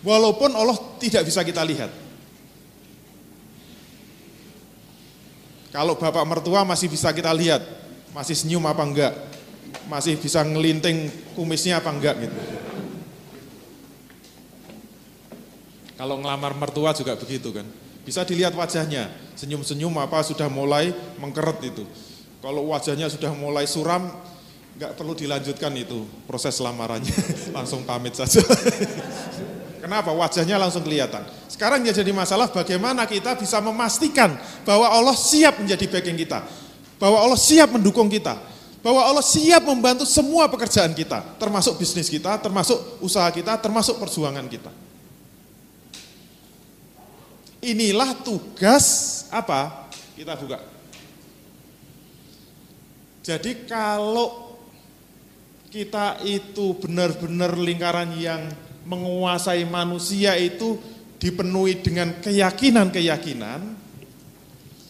Walaupun Allah tidak bisa kita lihat. Kalau bapak mertua masih bisa kita lihat, masih senyum apa enggak, masih bisa ngelinting kumisnya apa enggak gitu. Kalau ngelamar mertua juga begitu kan. Bisa dilihat wajahnya, senyum-senyum apa sudah mulai mengkeret itu. Kalau wajahnya sudah mulai suram, nggak perlu dilanjutkan itu proses lamarannya, langsung pamit saja. Kenapa? Wajahnya langsung kelihatan. Sekarang yang jadi masalah bagaimana kita bisa memastikan bahwa Allah siap menjadi backing kita. Bahwa Allah siap mendukung kita. Bahwa Allah siap membantu semua pekerjaan kita. Termasuk bisnis kita, termasuk usaha kita, termasuk perjuangan kita. Inilah tugas apa? Kita buka. Jadi kalau kita itu benar-benar lingkaran yang menguasai manusia itu dipenuhi dengan keyakinan-keyakinan,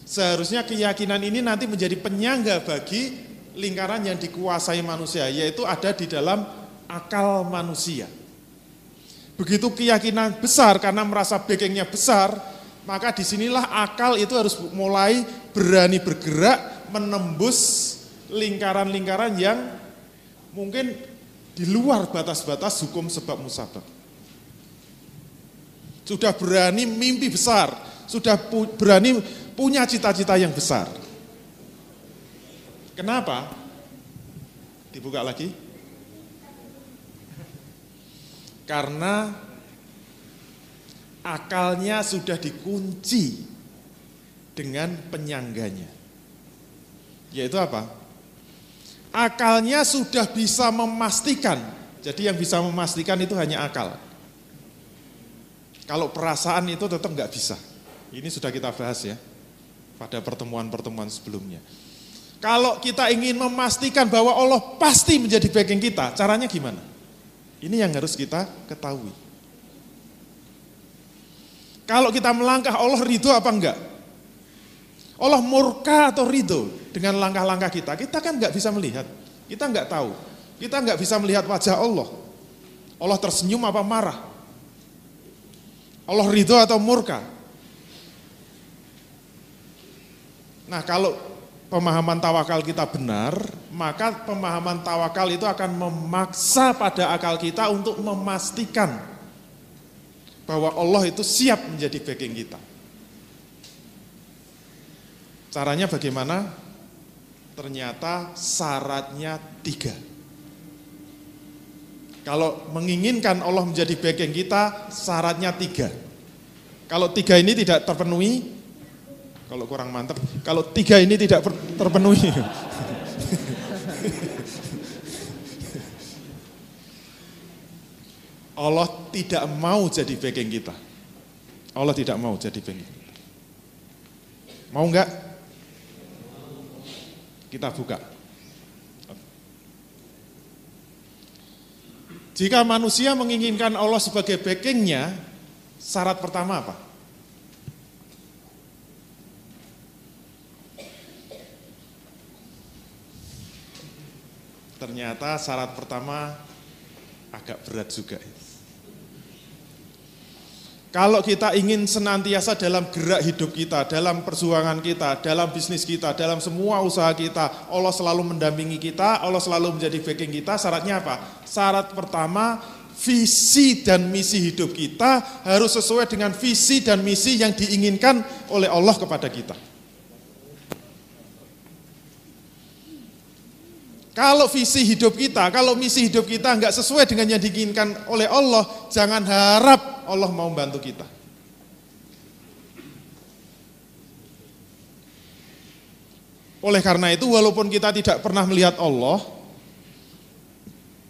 seharusnya keyakinan ini nanti menjadi penyangga bagi lingkaran yang dikuasai manusia, yaitu ada di dalam akal manusia. Begitu keyakinan besar karena merasa backingnya besar, maka di sinilah akal itu harus mulai berani bergerak menembus lingkaran-lingkaran yang mungkin di luar batas-batas hukum sebab musabab. Sudah berani mimpi besar, sudah pu berani punya cita-cita yang besar. Kenapa? Dibuka lagi. Karena akalnya sudah dikunci dengan penyangganya. Yaitu apa? Akalnya sudah bisa memastikan. Jadi yang bisa memastikan itu hanya akal. Kalau perasaan itu tetap nggak bisa. Ini sudah kita bahas ya pada pertemuan-pertemuan sebelumnya. Kalau kita ingin memastikan bahwa Allah pasti menjadi backing kita, caranya gimana? Ini yang harus kita ketahui. Kalau kita melangkah, Allah ridho apa enggak? Allah murka atau ridho dengan langkah-langkah kita? Kita kan enggak bisa melihat. Kita enggak tahu. Kita enggak bisa melihat wajah Allah. Allah tersenyum apa marah? Allah ridho atau murka? Nah kalau pemahaman tawakal kita benar, maka pemahaman tawakal itu akan memaksa pada akal kita untuk memastikan bahwa Allah itu siap menjadi backing kita. Caranya bagaimana? Ternyata syaratnya tiga. Kalau menginginkan Allah menjadi backing kita, syaratnya tiga. Kalau tiga ini tidak terpenuhi, kalau kurang mantap, kalau tiga ini tidak terpenuhi, Allah tidak mau jadi backing kita. Allah tidak mau jadi backing kita. Mau enggak? Kita buka. Jika manusia menginginkan Allah sebagai backingnya, syarat pertama apa? Ternyata syarat pertama agak berat juga. Kalau kita ingin senantiasa dalam gerak hidup kita, dalam perjuangan kita, dalam bisnis kita, dalam semua usaha kita, Allah selalu mendampingi kita, Allah selalu menjadi backing kita, syaratnya apa? Syarat pertama, visi dan misi hidup kita harus sesuai dengan visi dan misi yang diinginkan oleh Allah kepada kita. Kalau visi hidup kita, kalau misi hidup kita nggak sesuai dengan yang diinginkan oleh Allah, jangan harap Allah mau bantu kita. Oleh karena itu, walaupun kita tidak pernah melihat Allah,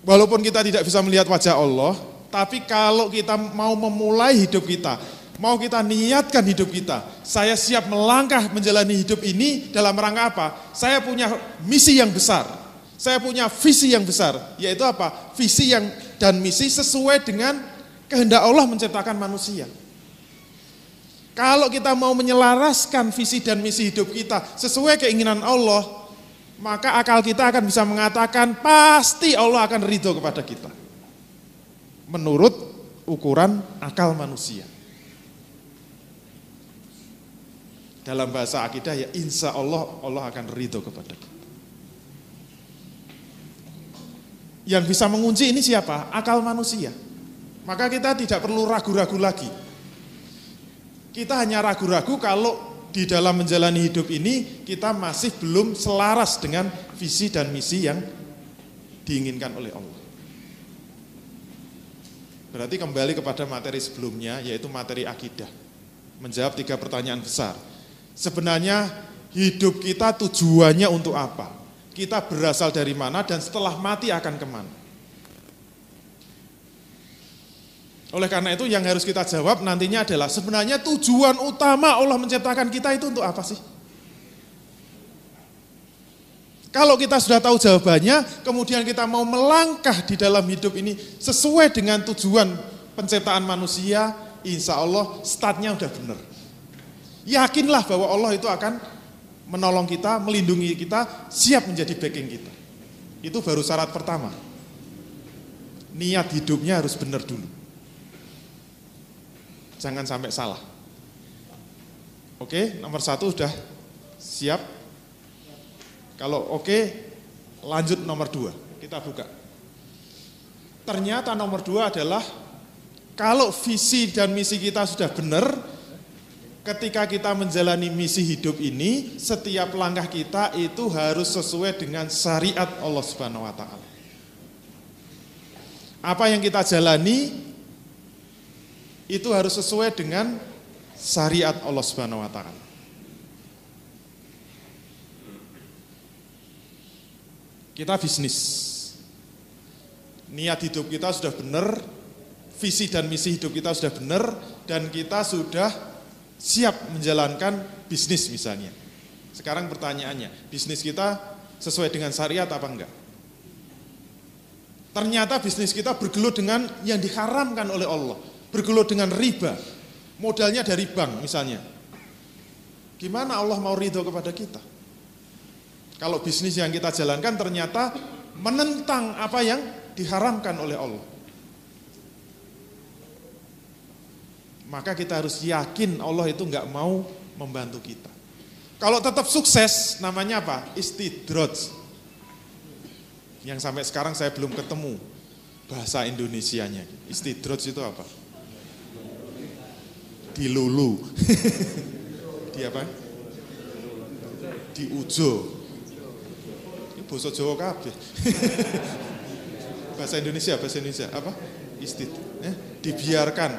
Walaupun kita tidak bisa melihat wajah Allah, tapi kalau kita mau memulai hidup kita, mau kita niatkan hidup kita, saya siap melangkah menjalani hidup ini dalam rangka apa? Saya punya misi yang besar. Saya punya visi yang besar, yaitu apa? Visi yang dan misi sesuai dengan kehendak Allah menciptakan manusia. Kalau kita mau menyelaraskan visi dan misi hidup kita sesuai keinginan Allah, maka akal kita akan bisa mengatakan pasti Allah akan ridho kepada kita. Menurut ukuran akal manusia. Dalam bahasa akidah ya insya Allah Allah akan ridho kepada kita. Yang bisa mengunci ini siapa? Akal manusia. Maka kita tidak perlu ragu-ragu lagi. Kita hanya ragu-ragu kalau di dalam menjalani hidup ini kita masih belum selaras dengan visi dan misi yang diinginkan oleh Allah. Berarti kembali kepada materi sebelumnya yaitu materi akidah. Menjawab tiga pertanyaan besar. Sebenarnya hidup kita tujuannya untuk apa? Kita berasal dari mana dan setelah mati akan ke mana? Oleh karena itu yang harus kita jawab nantinya adalah sebenarnya tujuan utama Allah menciptakan kita itu untuk apa sih? Kalau kita sudah tahu jawabannya, kemudian kita mau melangkah di dalam hidup ini sesuai dengan tujuan penciptaan manusia, insya Allah startnya udah benar. Yakinlah bahwa Allah itu akan menolong kita, melindungi kita, siap menjadi backing kita. Itu baru syarat pertama. Niat hidupnya harus benar dulu. Jangan sampai salah. Oke, nomor satu sudah siap. Kalau oke, lanjut nomor dua. Kita buka. Ternyata nomor dua adalah kalau visi dan misi kita sudah benar, ketika kita menjalani misi hidup ini, setiap langkah kita itu harus sesuai dengan syariat Allah Subhanahu wa taala. Apa yang kita jalani itu harus sesuai dengan syariat Allah Subhanahu wa taala. Kita bisnis. Niat hidup kita sudah benar, visi dan misi hidup kita sudah benar dan kita sudah siap menjalankan bisnis misalnya. Sekarang pertanyaannya, bisnis kita sesuai dengan syariat apa enggak? Ternyata bisnis kita bergelut dengan yang diharamkan oleh Allah bergelut dengan riba, modalnya dari bank misalnya. Gimana Allah mau ridho kepada kita? Kalau bisnis yang kita jalankan ternyata menentang apa yang diharamkan oleh Allah. Maka kita harus yakin Allah itu nggak mau membantu kita. Kalau tetap sukses, namanya apa? Istidroj. Yang sampai sekarang saya belum ketemu bahasa Indonesianya. Istidroj itu apa? Dilulu. di apa? Di ujo. Ini bahasa Jawa kabeh. bahasa Indonesia, bahasa Indonesia apa? Istid, eh, dibiarkan.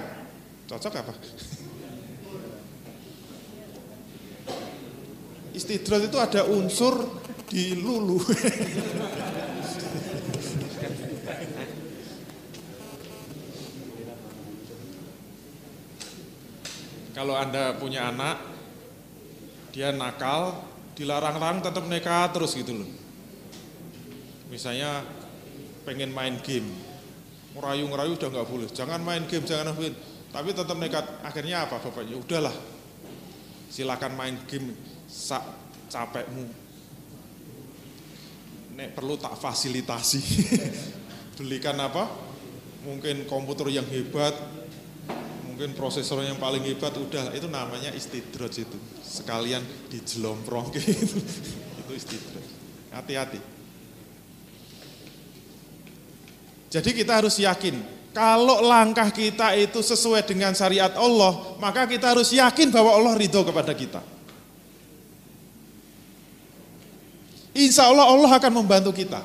Cocok apa? Istidrat itu ada unsur dilulu. Kalau Anda punya anak, dia nakal, dilarang-larang tetap nekat terus gitu loh. Misalnya pengen main game, ngerayu-ngerayu udah nggak boleh, jangan main game, jangan main tapi tetap nekat. Akhirnya apa bapaknya? Udahlah, silakan main game sak capekmu. Nek perlu tak fasilitasi. Belikan apa? Mungkin komputer yang hebat, mungkin prosesor yang paling hebat udah itu namanya istidroj itu. Sekalian dijelomprong gitu itu istidroj. Hati-hati. Jadi kita harus yakin kalau langkah kita itu sesuai dengan syariat Allah maka kita harus yakin bahwa Allah ridho kepada kita. Insya Allah Allah akan membantu kita.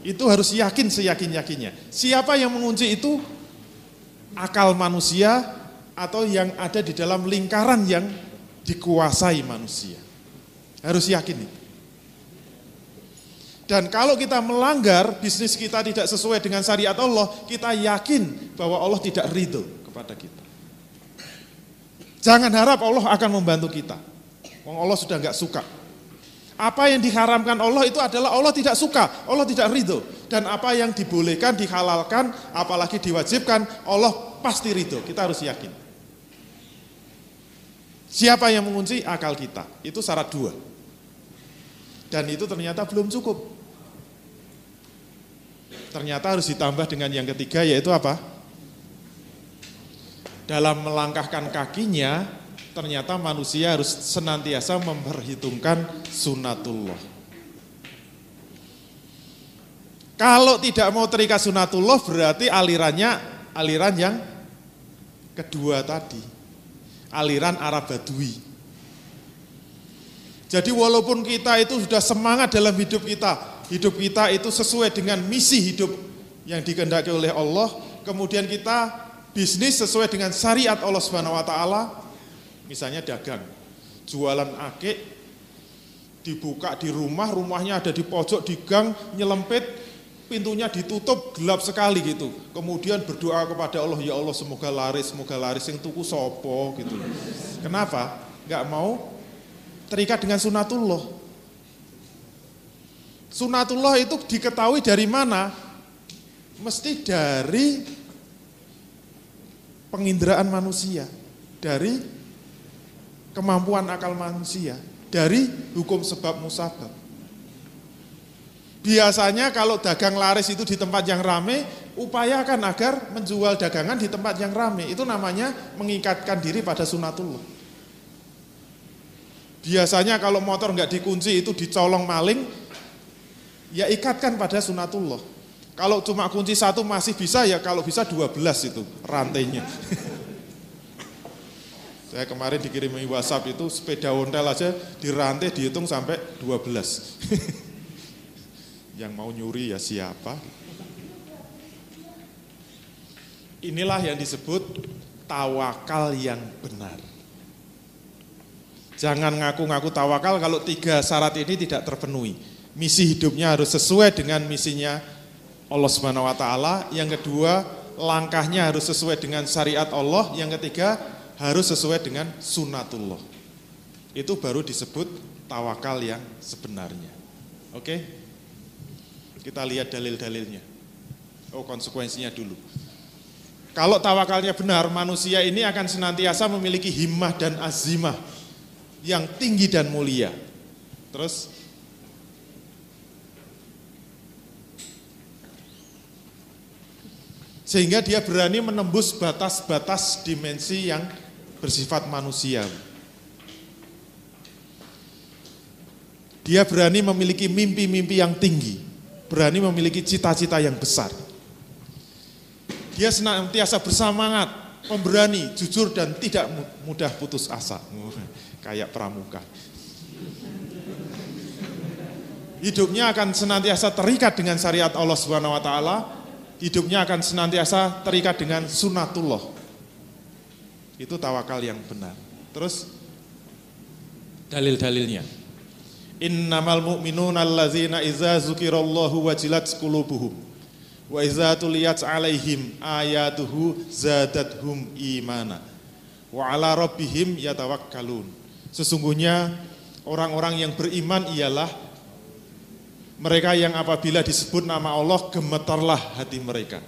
Itu harus yakin seyakin-yakinnya. Siapa yang mengunci itu? Akal manusia atau yang ada di dalam lingkaran yang dikuasai manusia. Harus yakin itu. Dan kalau kita melanggar bisnis kita tidak sesuai dengan syariat Allah, kita yakin bahwa Allah tidak ridho kepada kita. Jangan harap Allah akan membantu kita. Allah sudah nggak suka. Apa yang diharamkan Allah itu adalah Allah tidak suka, Allah tidak ridho. Dan apa yang dibolehkan, dihalalkan, apalagi diwajibkan, Allah pasti ridho. Kita harus yakin. Siapa yang mengunci akal kita? Itu syarat dua. Dan itu ternyata belum cukup. Ternyata harus ditambah dengan yang ketiga yaitu apa? Dalam melangkahkan kakinya, ternyata manusia harus senantiasa memperhitungkan sunatullah. Kalau tidak mau terikat sunatullah berarti alirannya aliran yang kedua tadi. Aliran Arab Badui. Jadi walaupun kita itu sudah semangat dalam hidup kita, hidup kita itu sesuai dengan misi hidup yang dikehendaki oleh Allah, kemudian kita bisnis sesuai dengan syariat Allah Subhanahu wa taala, misalnya dagang, jualan akik dibuka di rumah, rumahnya ada di pojok di gang, nyelempit, pintunya ditutup gelap sekali gitu. Kemudian berdoa kepada Allah, ya Allah semoga laris, semoga laris yang tuku sopo gitu. Kenapa? Gak mau terikat dengan sunatullah. Sunatullah itu diketahui dari mana? Mesti dari penginderaan manusia, dari kemampuan akal manusia, dari hukum sebab musabab. Biasanya kalau dagang laris itu di tempat yang rame, upayakan agar menjual dagangan di tempat yang rame. Itu namanya mengikatkan diri pada sunatullah. Biasanya kalau motor nggak dikunci itu dicolong maling, ya ikatkan pada sunatullah. Kalau cuma kunci satu masih bisa ya kalau bisa 12 itu rantainya. Saya kemarin dikirimi WhatsApp itu sepeda ontel aja dirantai dihitung sampai 12. Yang mau nyuri ya siapa? Inilah yang disebut tawakal yang benar. Jangan ngaku-ngaku tawakal kalau tiga syarat ini tidak terpenuhi misi hidupnya harus sesuai dengan misinya Allah Subhanahu wa taala. Yang kedua, langkahnya harus sesuai dengan syariat Allah. Yang ketiga, harus sesuai dengan sunatullah. Itu baru disebut tawakal yang sebenarnya. Oke? Kita lihat dalil-dalilnya. Oh, konsekuensinya dulu. Kalau tawakalnya benar, manusia ini akan senantiasa memiliki himmah dan azimah yang tinggi dan mulia. Terus Sehingga dia berani menembus batas-batas dimensi yang bersifat manusia. Dia berani memiliki mimpi-mimpi yang tinggi, berani memiliki cita-cita yang besar. Dia senantiasa bersemangat, pemberani, jujur dan tidak mudah putus asa. Kayak pramuka. Hidupnya akan senantiasa terikat dengan syariat Allah Subhanahu wa taala hidupnya akan senantiasa terikat dengan sunatullah. Itu tawakal yang benar. Terus dalil-dalilnya. Innamal mu'minuna allazina iza zukirallahu wajilat qulubuhum wa iza tuliyat alaihim ayatuhu zadathum imana wa ala rabbihim yatawakkalun. Sesungguhnya orang-orang yang beriman ialah mereka yang apabila disebut nama Allah gemetarlah hati mereka.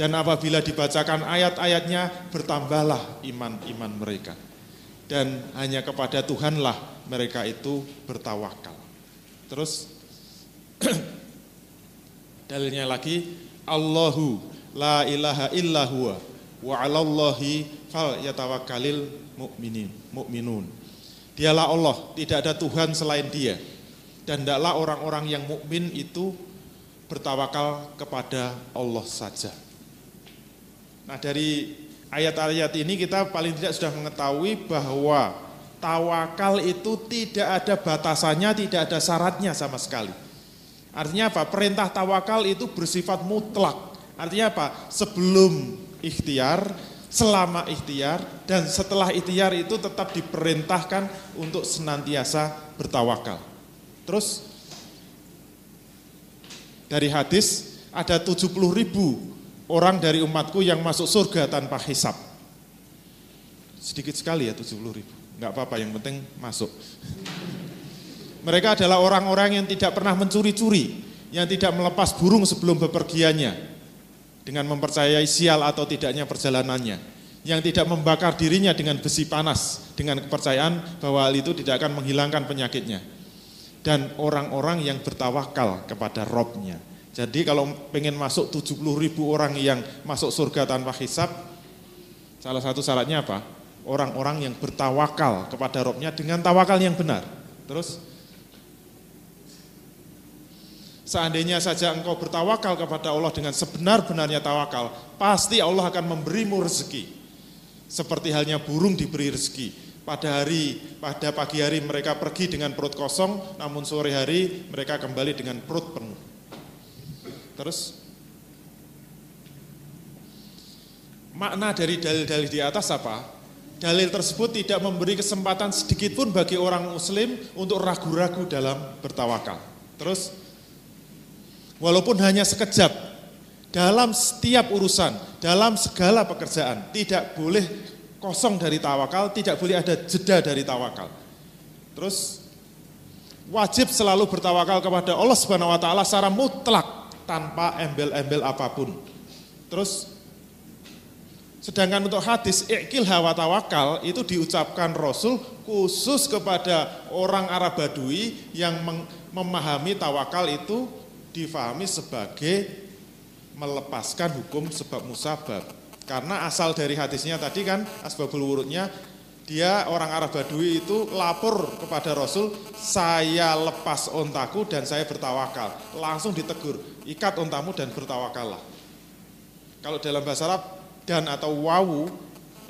Dan apabila dibacakan ayat-ayatnya bertambahlah iman-iman mereka. Dan hanya kepada Tuhanlah mereka itu bertawakal. Terus dalilnya lagi Allahu la ilaha illa huwa wa 'alallahi fal yatawakkalil mu'minin mu'minun. Dialah Allah, tidak ada Tuhan selain Dia dan tidaklah orang-orang yang mukmin itu bertawakal kepada Allah saja. Nah, dari ayat-ayat ini kita paling tidak sudah mengetahui bahwa tawakal itu tidak ada batasannya, tidak ada syaratnya sama sekali. Artinya apa? Perintah tawakal itu bersifat mutlak. Artinya apa? Sebelum ikhtiar, selama ikhtiar, dan setelah ikhtiar itu tetap diperintahkan untuk senantiasa bertawakal. Terus dari hadis ada 70 ribu orang dari umatku yang masuk surga tanpa hisap. Sedikit sekali ya 70 ribu. Enggak apa-apa, yang penting masuk. Mereka adalah orang-orang yang tidak pernah mencuri-curi, yang tidak melepas burung sebelum bepergiannya, dengan mempercayai sial atau tidaknya perjalanannya, yang tidak membakar dirinya dengan besi panas, dengan kepercayaan bahwa hal itu tidak akan menghilangkan penyakitnya. Dan orang-orang yang bertawakal kepada Robnya, jadi kalau pengen masuk 70 ribu orang yang masuk surga tanpa hisap, salah satu syaratnya apa? Orang-orang yang bertawakal kepada Robnya dengan tawakal yang benar. Terus, seandainya saja engkau bertawakal kepada Allah dengan sebenar-benarnya tawakal, pasti Allah akan memberimu rezeki. Seperti halnya burung diberi rezeki. Pada hari, pada pagi hari mereka pergi dengan perut kosong, namun sore hari mereka kembali dengan perut penuh. Terus makna dari dalil-dalil di atas apa? Dalil tersebut tidak memberi kesempatan sedikit pun bagi orang muslim untuk ragu-ragu dalam bertawakal. Terus walaupun hanya sekejap dalam setiap urusan, dalam segala pekerjaan tidak boleh kosong dari tawakal, tidak boleh ada jeda dari tawakal. Terus wajib selalu bertawakal kepada Allah Subhanahu wa taala secara mutlak tanpa embel-embel apa pun. Terus sedangkan untuk hadis ikil hawa tawakal itu diucapkan Rasul khusus kepada orang Arab Badui yang memahami tawakal itu difahami sebagai melepaskan hukum sebab musabab. Karena asal dari hadisnya tadi kan asbabul wurudnya dia orang Arab Badui itu lapor kepada Rasul, saya lepas ontaku dan saya bertawakal. Langsung ditegur, ikat ontamu dan bertawakallah. Kalau dalam bahasa Arab, dan atau wawu,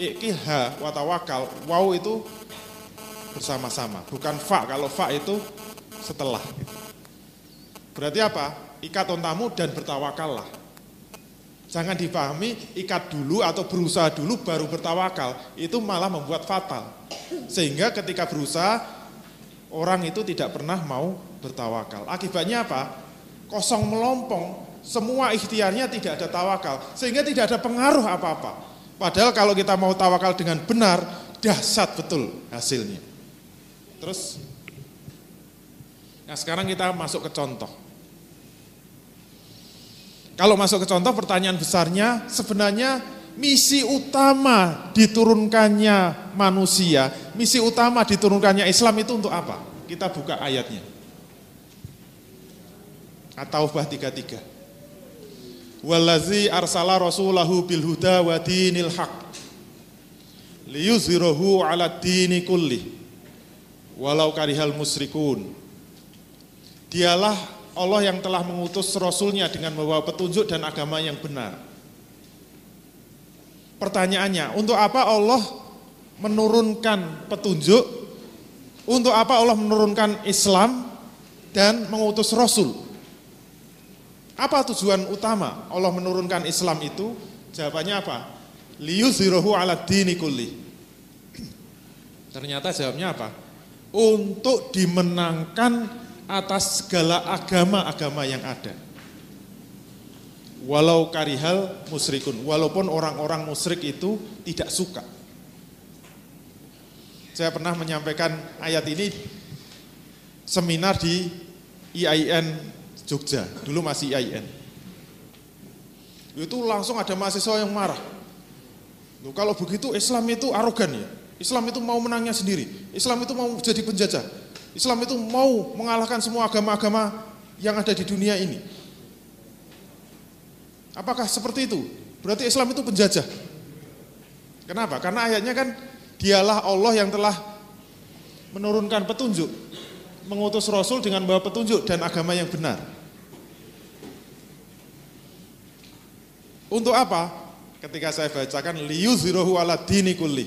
ikiha watawakal, wawu itu bersama-sama, bukan fa, kalau fa itu setelah. Berarti apa? Ikat ontamu dan bertawakallah. Jangan dipahami ikat dulu atau berusaha dulu baru bertawakal. Itu malah membuat fatal. Sehingga ketika berusaha, orang itu tidak pernah mau bertawakal. Akibatnya apa? Kosong melompong, semua ikhtiarnya tidak ada tawakal. Sehingga tidak ada pengaruh apa-apa. Padahal kalau kita mau tawakal dengan benar, dahsyat betul hasilnya. Terus, nah sekarang kita masuk ke contoh. Kalau masuk ke contoh pertanyaan besarnya sebenarnya misi utama diturunkannya manusia, misi utama diturunkannya Islam itu untuk apa? Kita buka ayatnya. At-Taubah 33. Wallazi arsala rasulahu bil huda wa dinil haq liyuzhirahu ala dini kulli walau karihal musyrikun. Dialah Allah yang telah mengutus Rasulnya dengan membawa petunjuk dan agama yang benar. Pertanyaannya, untuk apa Allah menurunkan petunjuk? Untuk apa Allah menurunkan Islam dan mengutus Rasul? Apa tujuan utama Allah menurunkan Islam itu? Jawabannya apa? Liyuzhiruhu ala dini kulli. Ternyata jawabnya apa? Untuk dimenangkan atas segala agama-agama yang ada. Walau karihal musyrikun, walaupun orang-orang musyrik itu tidak suka. Saya pernah menyampaikan ayat ini seminar di IAIN Jogja, dulu masih IAIN. Itu langsung ada mahasiswa yang marah. Loh, kalau begitu Islam itu arogan ya. Islam itu mau menangnya sendiri. Islam itu mau jadi penjajah. Islam itu mau mengalahkan semua agama-agama yang ada di dunia ini. Apakah seperti itu? Berarti Islam itu penjajah. Kenapa? Karena ayatnya kan dialah Allah yang telah menurunkan petunjuk, mengutus Rasul dengan bawa petunjuk dan agama yang benar. Untuk apa? Ketika saya bacakan liyuzhiruhu ala dini kulli.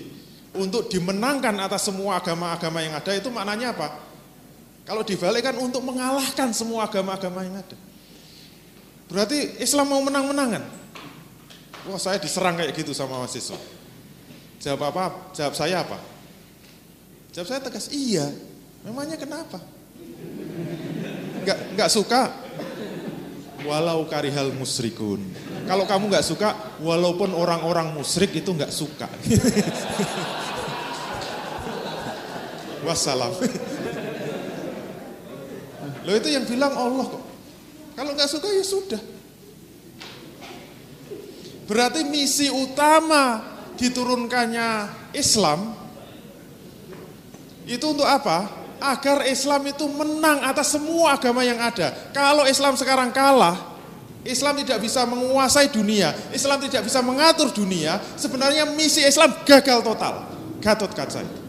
Untuk dimenangkan atas semua agama-agama yang ada itu maknanya apa? Kalau dibalik kan untuk mengalahkan semua agama-agama yang ada. Berarti Islam mau menang-menangan. Wah saya diserang kayak gitu sama mahasiswa. Jawab apa? Jawab saya apa? Jawab saya tegas, iya. Memangnya kenapa? Enggak, enggak suka? walau karihal musrikun. Kalau kamu nggak suka, walaupun orang-orang musyrik itu nggak suka. Wassalam. Lo itu yang bilang Allah kok. Kalau nggak suka ya sudah. Berarti misi utama diturunkannya Islam itu untuk apa? Agar Islam itu menang atas semua agama yang ada. Kalau Islam sekarang kalah, Islam tidak bisa menguasai dunia, Islam tidak bisa mengatur dunia, sebenarnya misi Islam gagal total. Gatot kaca.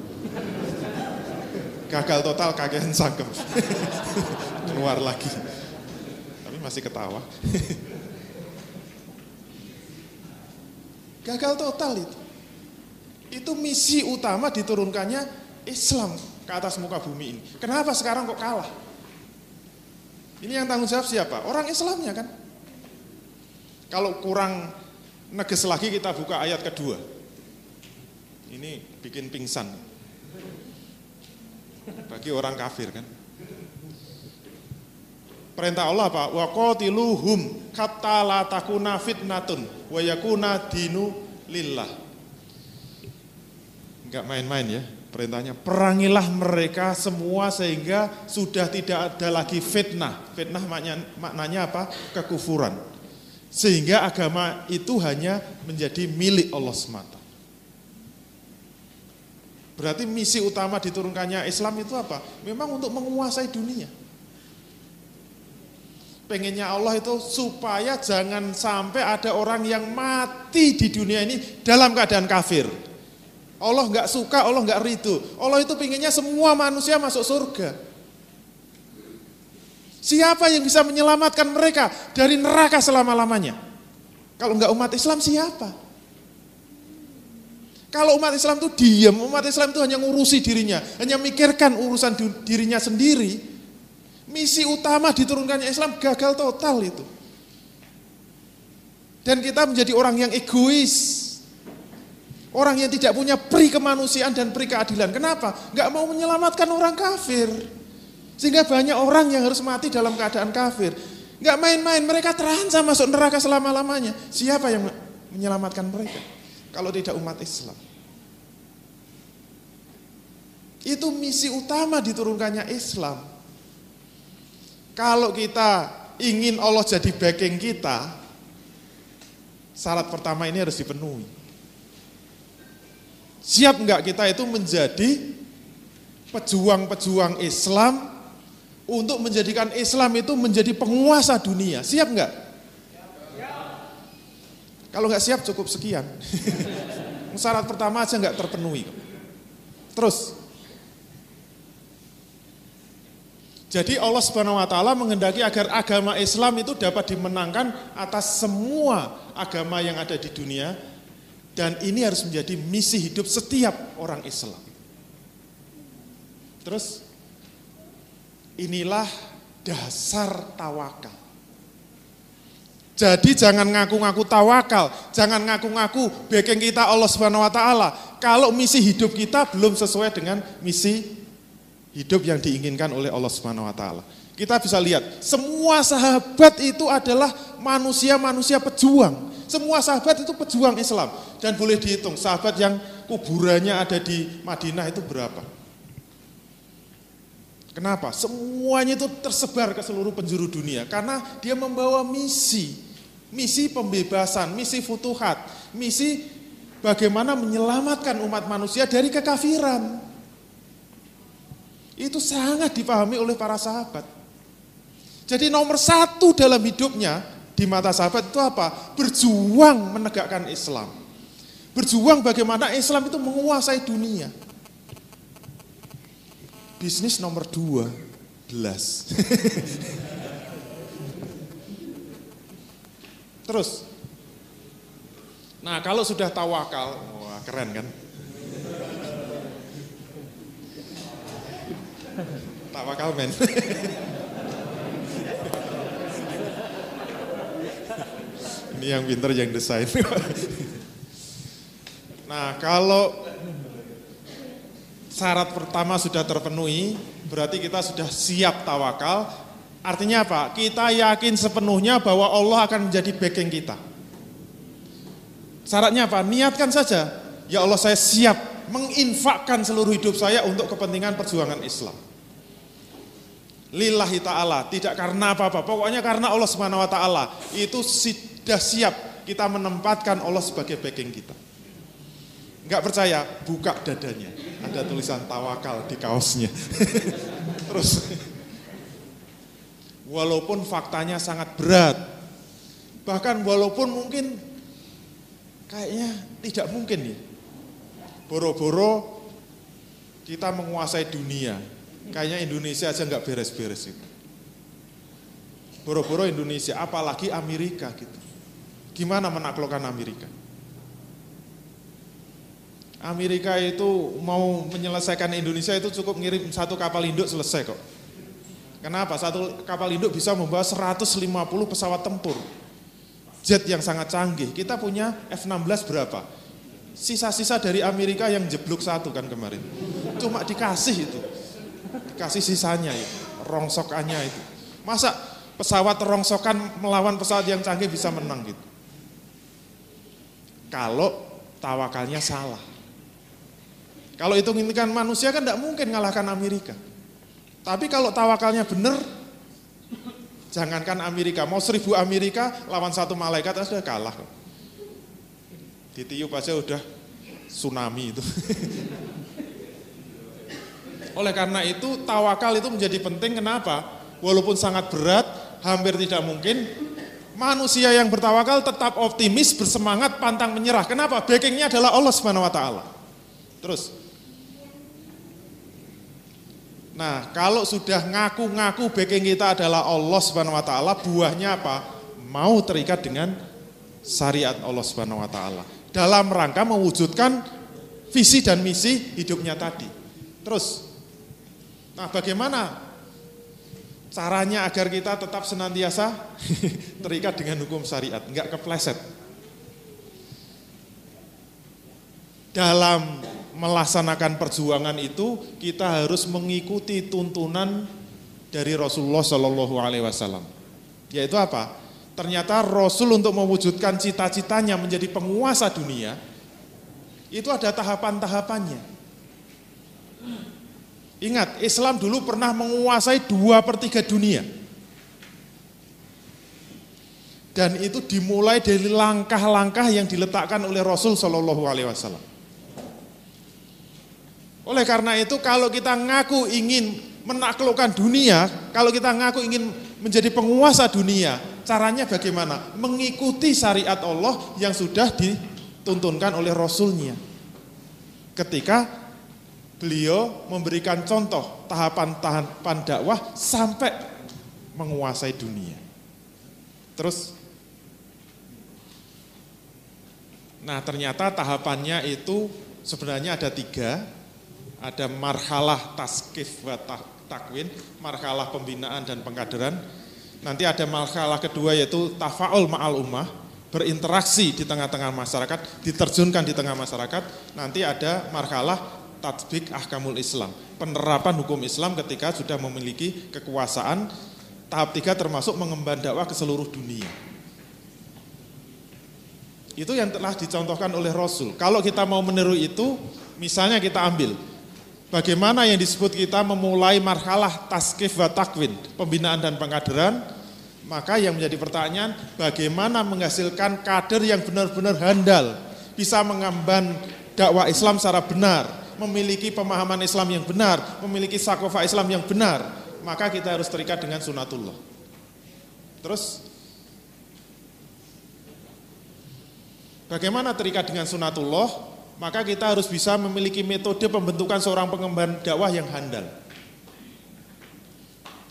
Gagal total kakean sangkem. Keluar lagi. Tapi masih ketawa. Gagal total itu. Itu misi utama diturunkannya Islam ke atas muka bumi ini. Kenapa sekarang kok kalah? Ini yang tanggung jawab siapa? Orang Islamnya kan. Kalau kurang neges lagi kita buka ayat kedua. Ini bikin pingsan. Bagi orang kafir kan. Perintah Allah apa? Wa qatiluhum hatta la takuna fitnatun wa yakuna dinu lillah. Enggak main-main ya perintahnya. Perangilah mereka semua sehingga sudah tidak ada lagi fitnah. Fitnah maknanya, maknanya apa? Kekufuran. Sehingga agama itu hanya menjadi milik Allah semata. Berarti misi utama diturunkannya Islam itu apa? Memang untuk menguasai dunia pengennya Allah itu supaya jangan sampai ada orang yang mati di dunia ini dalam keadaan kafir. Allah nggak suka, Allah nggak ridho. Allah itu pengennya semua manusia masuk surga. Siapa yang bisa menyelamatkan mereka dari neraka selama-lamanya? Kalau nggak umat Islam siapa? Kalau umat Islam itu diam, umat Islam itu hanya ngurusi dirinya, hanya mikirkan urusan dirinya sendiri, Misi utama diturunkannya Islam gagal total itu. Dan kita menjadi orang yang egois. Orang yang tidak punya peri kemanusiaan dan peri keadilan. Kenapa? Gak mau menyelamatkan orang kafir. Sehingga banyak orang yang harus mati dalam keadaan kafir. Gak main-main, mereka terancam masuk neraka selama-lamanya. Siapa yang menyelamatkan mereka? Kalau tidak umat Islam. Itu misi utama diturunkannya Islam. Kalau kita ingin Allah jadi backing kita, syarat pertama ini harus dipenuhi. Siap enggak kita itu menjadi pejuang-pejuang Islam untuk menjadikan Islam itu menjadi penguasa dunia. Siap enggak? Kalau enggak siap cukup sekian. syarat pertama aja enggak terpenuhi. Terus, Jadi Allah Subhanahu wa taala menghendaki agar agama Islam itu dapat dimenangkan atas semua agama yang ada di dunia dan ini harus menjadi misi hidup setiap orang Islam. Terus inilah dasar tawakal. Jadi jangan ngaku-ngaku tawakal, jangan ngaku-ngaku backing kita Allah Subhanahu wa taala kalau misi hidup kita belum sesuai dengan misi hidup yang diinginkan oleh Allah Subhanahu wa taala. Kita bisa lihat, semua sahabat itu adalah manusia-manusia pejuang. Semua sahabat itu pejuang Islam dan boleh dihitung sahabat yang kuburannya ada di Madinah itu berapa? Kenapa? Semuanya itu tersebar ke seluruh penjuru dunia karena dia membawa misi, misi pembebasan, misi futuhat, misi bagaimana menyelamatkan umat manusia dari kekafiran. Itu sangat dipahami oleh para sahabat. Jadi nomor satu dalam hidupnya di mata sahabat itu apa? Berjuang menegakkan Islam. Berjuang bagaimana Islam itu menguasai dunia. Bisnis nomor dua belas. Terus, nah kalau sudah tawakal, wah keren kan? Tawakal men. Ini yang pinter yang desain. nah kalau syarat pertama sudah terpenuhi, berarti kita sudah siap tawakal. Artinya apa? Kita yakin sepenuhnya bahwa Allah akan menjadi backing kita. Syaratnya apa? Niatkan saja. Ya Allah saya siap menginfakkan seluruh hidup saya untuk kepentingan perjuangan Islam. Lillahi ta'ala, tidak karena apa-apa. Pokoknya karena Allah subhanahu wa ta'ala. Itu sudah siap kita menempatkan Allah sebagai backing kita. Enggak percaya, buka dadanya. Ada tulisan tawakal di kaosnya. Terus walaupun faktanya sangat berat, bahkan walaupun mungkin kayaknya tidak mungkin nih, boro-boro kita menguasai dunia, kayaknya Indonesia aja nggak beres-beres itu. Boro-boro Indonesia, apalagi Amerika gitu. Gimana menaklukkan Amerika? Amerika itu mau menyelesaikan Indonesia itu cukup ngirim satu kapal induk selesai kok. Kenapa? Satu kapal induk bisa membawa 150 pesawat tempur. Jet yang sangat canggih. Kita punya F-16 berapa? Sisa-sisa dari Amerika yang jeblok satu kan kemarin. Cuma dikasih itu. Dikasih sisanya ya, rongsokannya itu. Masa pesawat rongsokan melawan pesawat yang canggih bisa menang gitu. Kalau tawakalnya salah. Kalau itu kan manusia kan tidak mungkin ngalahkan Amerika. Tapi kalau tawakalnya benar, jangankan Amerika, mau seribu Amerika lawan satu malaikat sudah kalah. Ditiup aja udah tsunami itu. Oleh karena itu tawakal itu menjadi penting kenapa? Walaupun sangat berat, hampir tidak mungkin, manusia yang bertawakal tetap optimis, bersemangat, pantang menyerah. Kenapa? Backingnya adalah Allah Subhanahu Wa Taala. Terus Nah, kalau sudah ngaku-ngaku backing kita adalah Allah Subhanahu wa taala, buahnya apa? Mau terikat dengan syariat Allah Subhanahu wa taala dalam rangka mewujudkan visi dan misi hidupnya tadi. Terus Nah, bagaimana caranya agar kita tetap senantiasa terikat dengan hukum syariat, enggak kepleset. Dalam melaksanakan perjuangan itu kita harus mengikuti tuntunan dari Rasulullah Shallallahu Alaihi Wasallam. Yaitu apa? Ternyata Rasul untuk mewujudkan cita-citanya menjadi penguasa dunia itu ada tahapan-tahapannya. Ingat, Islam dulu pernah menguasai dua per tiga dunia. Dan itu dimulai dari langkah-langkah yang diletakkan oleh Rasul Shallallahu Alaihi Wasallam. Oleh karena itu kalau kita ngaku ingin menaklukkan dunia, kalau kita ngaku ingin menjadi penguasa dunia, caranya bagaimana? Mengikuti syariat Allah yang sudah dituntunkan oleh Rasulnya. Ketika beliau memberikan contoh tahapan-tahapan dakwah sampai menguasai dunia. Terus, nah ternyata tahapannya itu sebenarnya ada tiga, ada marhalah taskif wa takwin, marhalah pembinaan dan pengkaderan. Nanti ada marhalah kedua yaitu tafaul ma'al ummah, berinteraksi di tengah-tengah masyarakat, diterjunkan di tengah masyarakat. Nanti ada marhalah tatbik ahkamul Islam, penerapan hukum Islam ketika sudah memiliki kekuasaan. Tahap tiga termasuk mengemban dakwah ke seluruh dunia. Itu yang telah dicontohkan oleh Rasul. Kalau kita mau meniru itu, misalnya kita ambil Bagaimana yang disebut kita memulai marhalah taskif wa takwin, pembinaan dan pengkaderan, maka yang menjadi pertanyaan, bagaimana menghasilkan kader yang benar-benar handal, bisa mengemban dakwah Islam secara benar, memiliki pemahaman Islam yang benar, memiliki sakofa Islam yang benar, maka kita harus terikat dengan sunatullah. Terus, bagaimana terikat dengan sunatullah? Maka kita harus bisa memiliki metode pembentukan seorang pengemban dakwah yang handal.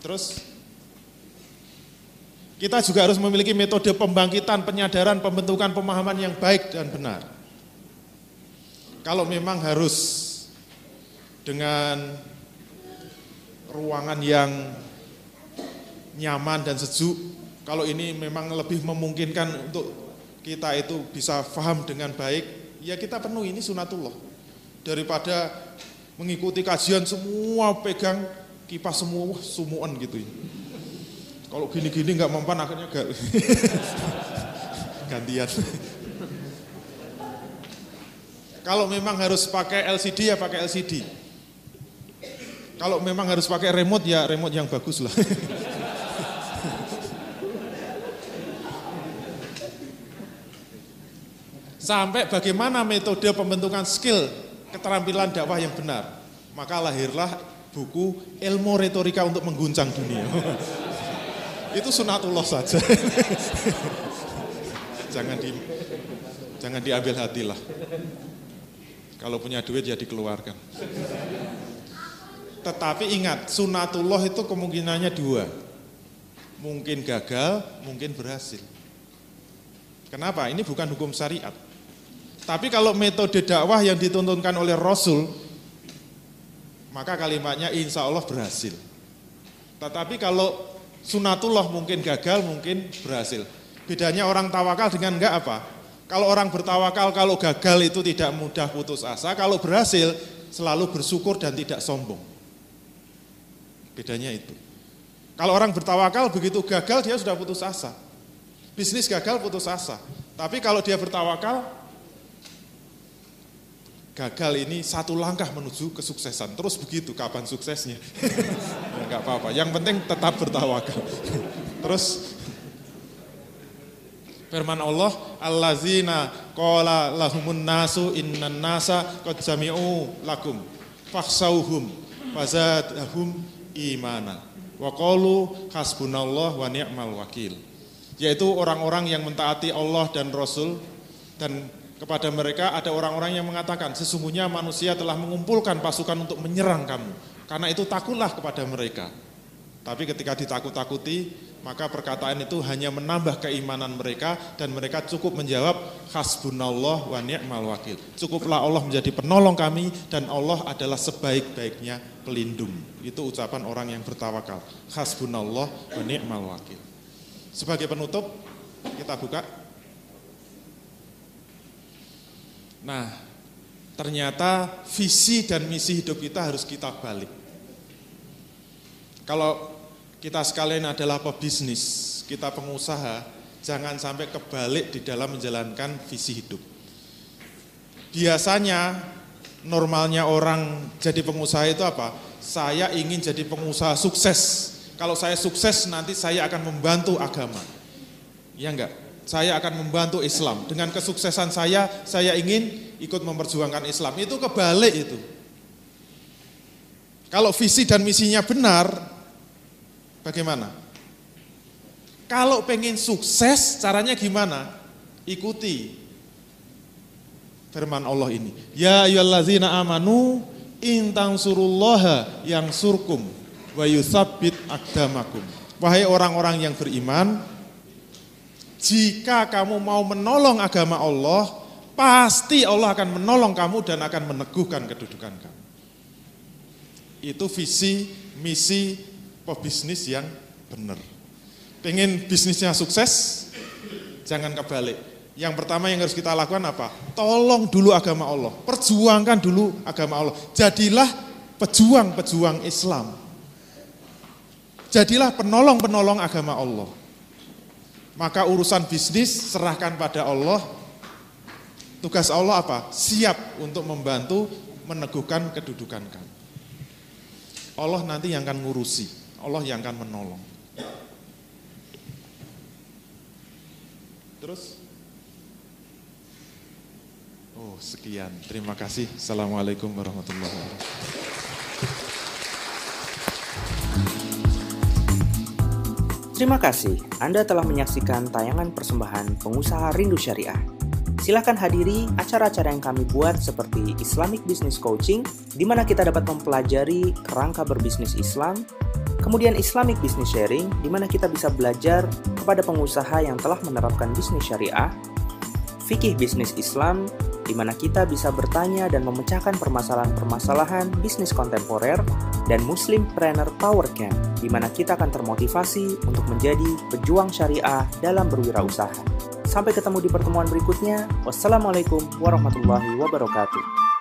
Terus kita juga harus memiliki metode pembangkitan, penyadaran, pembentukan pemahaman yang baik dan benar. Kalau memang harus dengan ruangan yang nyaman dan sejuk, kalau ini memang lebih memungkinkan untuk kita itu bisa paham dengan baik, ya kita penuhi ini sunatullah. Daripada mengikuti kajian semua pegang kipas semua sumuan gitu ya. Kalau gini-gini nggak mempan akhirnya gak gantian. Kalau memang harus pakai LCD ya pakai LCD. Kalau memang harus pakai remote ya remote yang bagus lah. Sampai bagaimana metode pembentukan skill keterampilan dakwah yang benar. Maka lahirlah buku ilmu retorika untuk mengguncang dunia. Itu sunatullah saja. jangan di jangan diambil hatilah. Kalau punya duit ya dikeluarkan. Tetapi ingat, sunatullah itu kemungkinannya dua. Mungkin gagal, mungkin berhasil. Kenapa? Ini bukan hukum syariat. Tapi kalau metode dakwah yang dituntunkan oleh Rasul, maka kalimatnya insya Allah berhasil. Tetapi kalau sunatullah mungkin gagal, mungkin berhasil. Bedanya orang tawakal dengan enggak apa? Kalau orang bertawakal, kalau gagal itu tidak mudah putus asa, kalau berhasil selalu bersyukur dan tidak sombong. Bedanya itu. Kalau orang bertawakal begitu gagal dia sudah putus asa. Bisnis gagal putus asa. Tapi kalau dia bertawakal gagal ini satu langkah menuju kesuksesan. Terus begitu, kapan suksesnya? ya apa-apa, yang penting tetap bertawakal. Terus firman Allah, Allazina qala lahumun nasu innan nasa qad jami'u lakum fakhsauhum fazadahum imana wa qalu hasbunallah wa ni'mal wakil. Yaitu orang-orang yang mentaati Allah dan Rasul dan kepada mereka ada orang-orang yang mengatakan sesungguhnya manusia telah mengumpulkan pasukan untuk menyerang kamu. Karena itu takutlah kepada mereka. Tapi ketika ditakut-takuti, maka perkataan itu hanya menambah keimanan mereka dan mereka cukup menjawab hasbunallah wa ni'mal wakil. Cukuplah Allah menjadi penolong kami dan Allah adalah sebaik-baiknya pelindung. Itu ucapan orang yang bertawakal. Hasbunallah wa ni'mal wakil. Sebagai penutup, kita buka Nah, ternyata visi dan misi hidup kita harus kita balik. Kalau kita sekalian adalah pebisnis, kita pengusaha, jangan sampai kebalik di dalam menjalankan visi hidup. Biasanya normalnya orang jadi pengusaha itu apa? Saya ingin jadi pengusaha sukses. Kalau saya sukses nanti saya akan membantu agama. Ya enggak? Saya akan membantu Islam. Dengan kesuksesan saya, saya ingin ikut memperjuangkan Islam. Itu kebalik itu. Kalau visi dan misinya benar, bagaimana? Kalau pengen sukses, caranya gimana? Ikuti firman Allah ini. Ya ayyuhallazina amanu intang surullaha yang surkum wa yuthabbit akdamakum. Wahai orang-orang yang beriman, jika kamu mau menolong agama Allah, pasti Allah akan menolong kamu dan akan meneguhkan kedudukan kamu. Itu visi, misi pebisnis yang benar. Pengen bisnisnya sukses, jangan kebalik. Yang pertama yang harus kita lakukan apa? Tolong dulu agama Allah, perjuangkan dulu agama Allah. Jadilah pejuang-pejuang Islam. Jadilah penolong-penolong agama Allah. Maka urusan bisnis serahkan pada Allah. Tugas Allah apa? Siap untuk membantu meneguhkan kedudukan kamu. Allah nanti yang akan ngurusi, Allah yang akan menolong. Terus? Oh, sekian. Terima kasih. Assalamualaikum warahmatullahi wabarakatuh. Terima kasih Anda telah menyaksikan tayangan persembahan pengusaha Rindu Syariah. Silahkan hadiri acara-acara yang kami buat seperti Islamic Business Coaching, di mana kita dapat mempelajari kerangka berbisnis Islam, kemudian Islamic Business Sharing, di mana kita bisa belajar kepada pengusaha yang telah menerapkan bisnis syariah, fikih bisnis Islam, di mana kita bisa bertanya dan memecahkan permasalahan-permasalahan bisnis kontemporer, dan Muslim Planner Power Camp, di mana kita akan termotivasi untuk menjadi pejuang syariah dalam berwirausaha. Sampai ketemu di pertemuan berikutnya. Wassalamualaikum warahmatullahi wabarakatuh.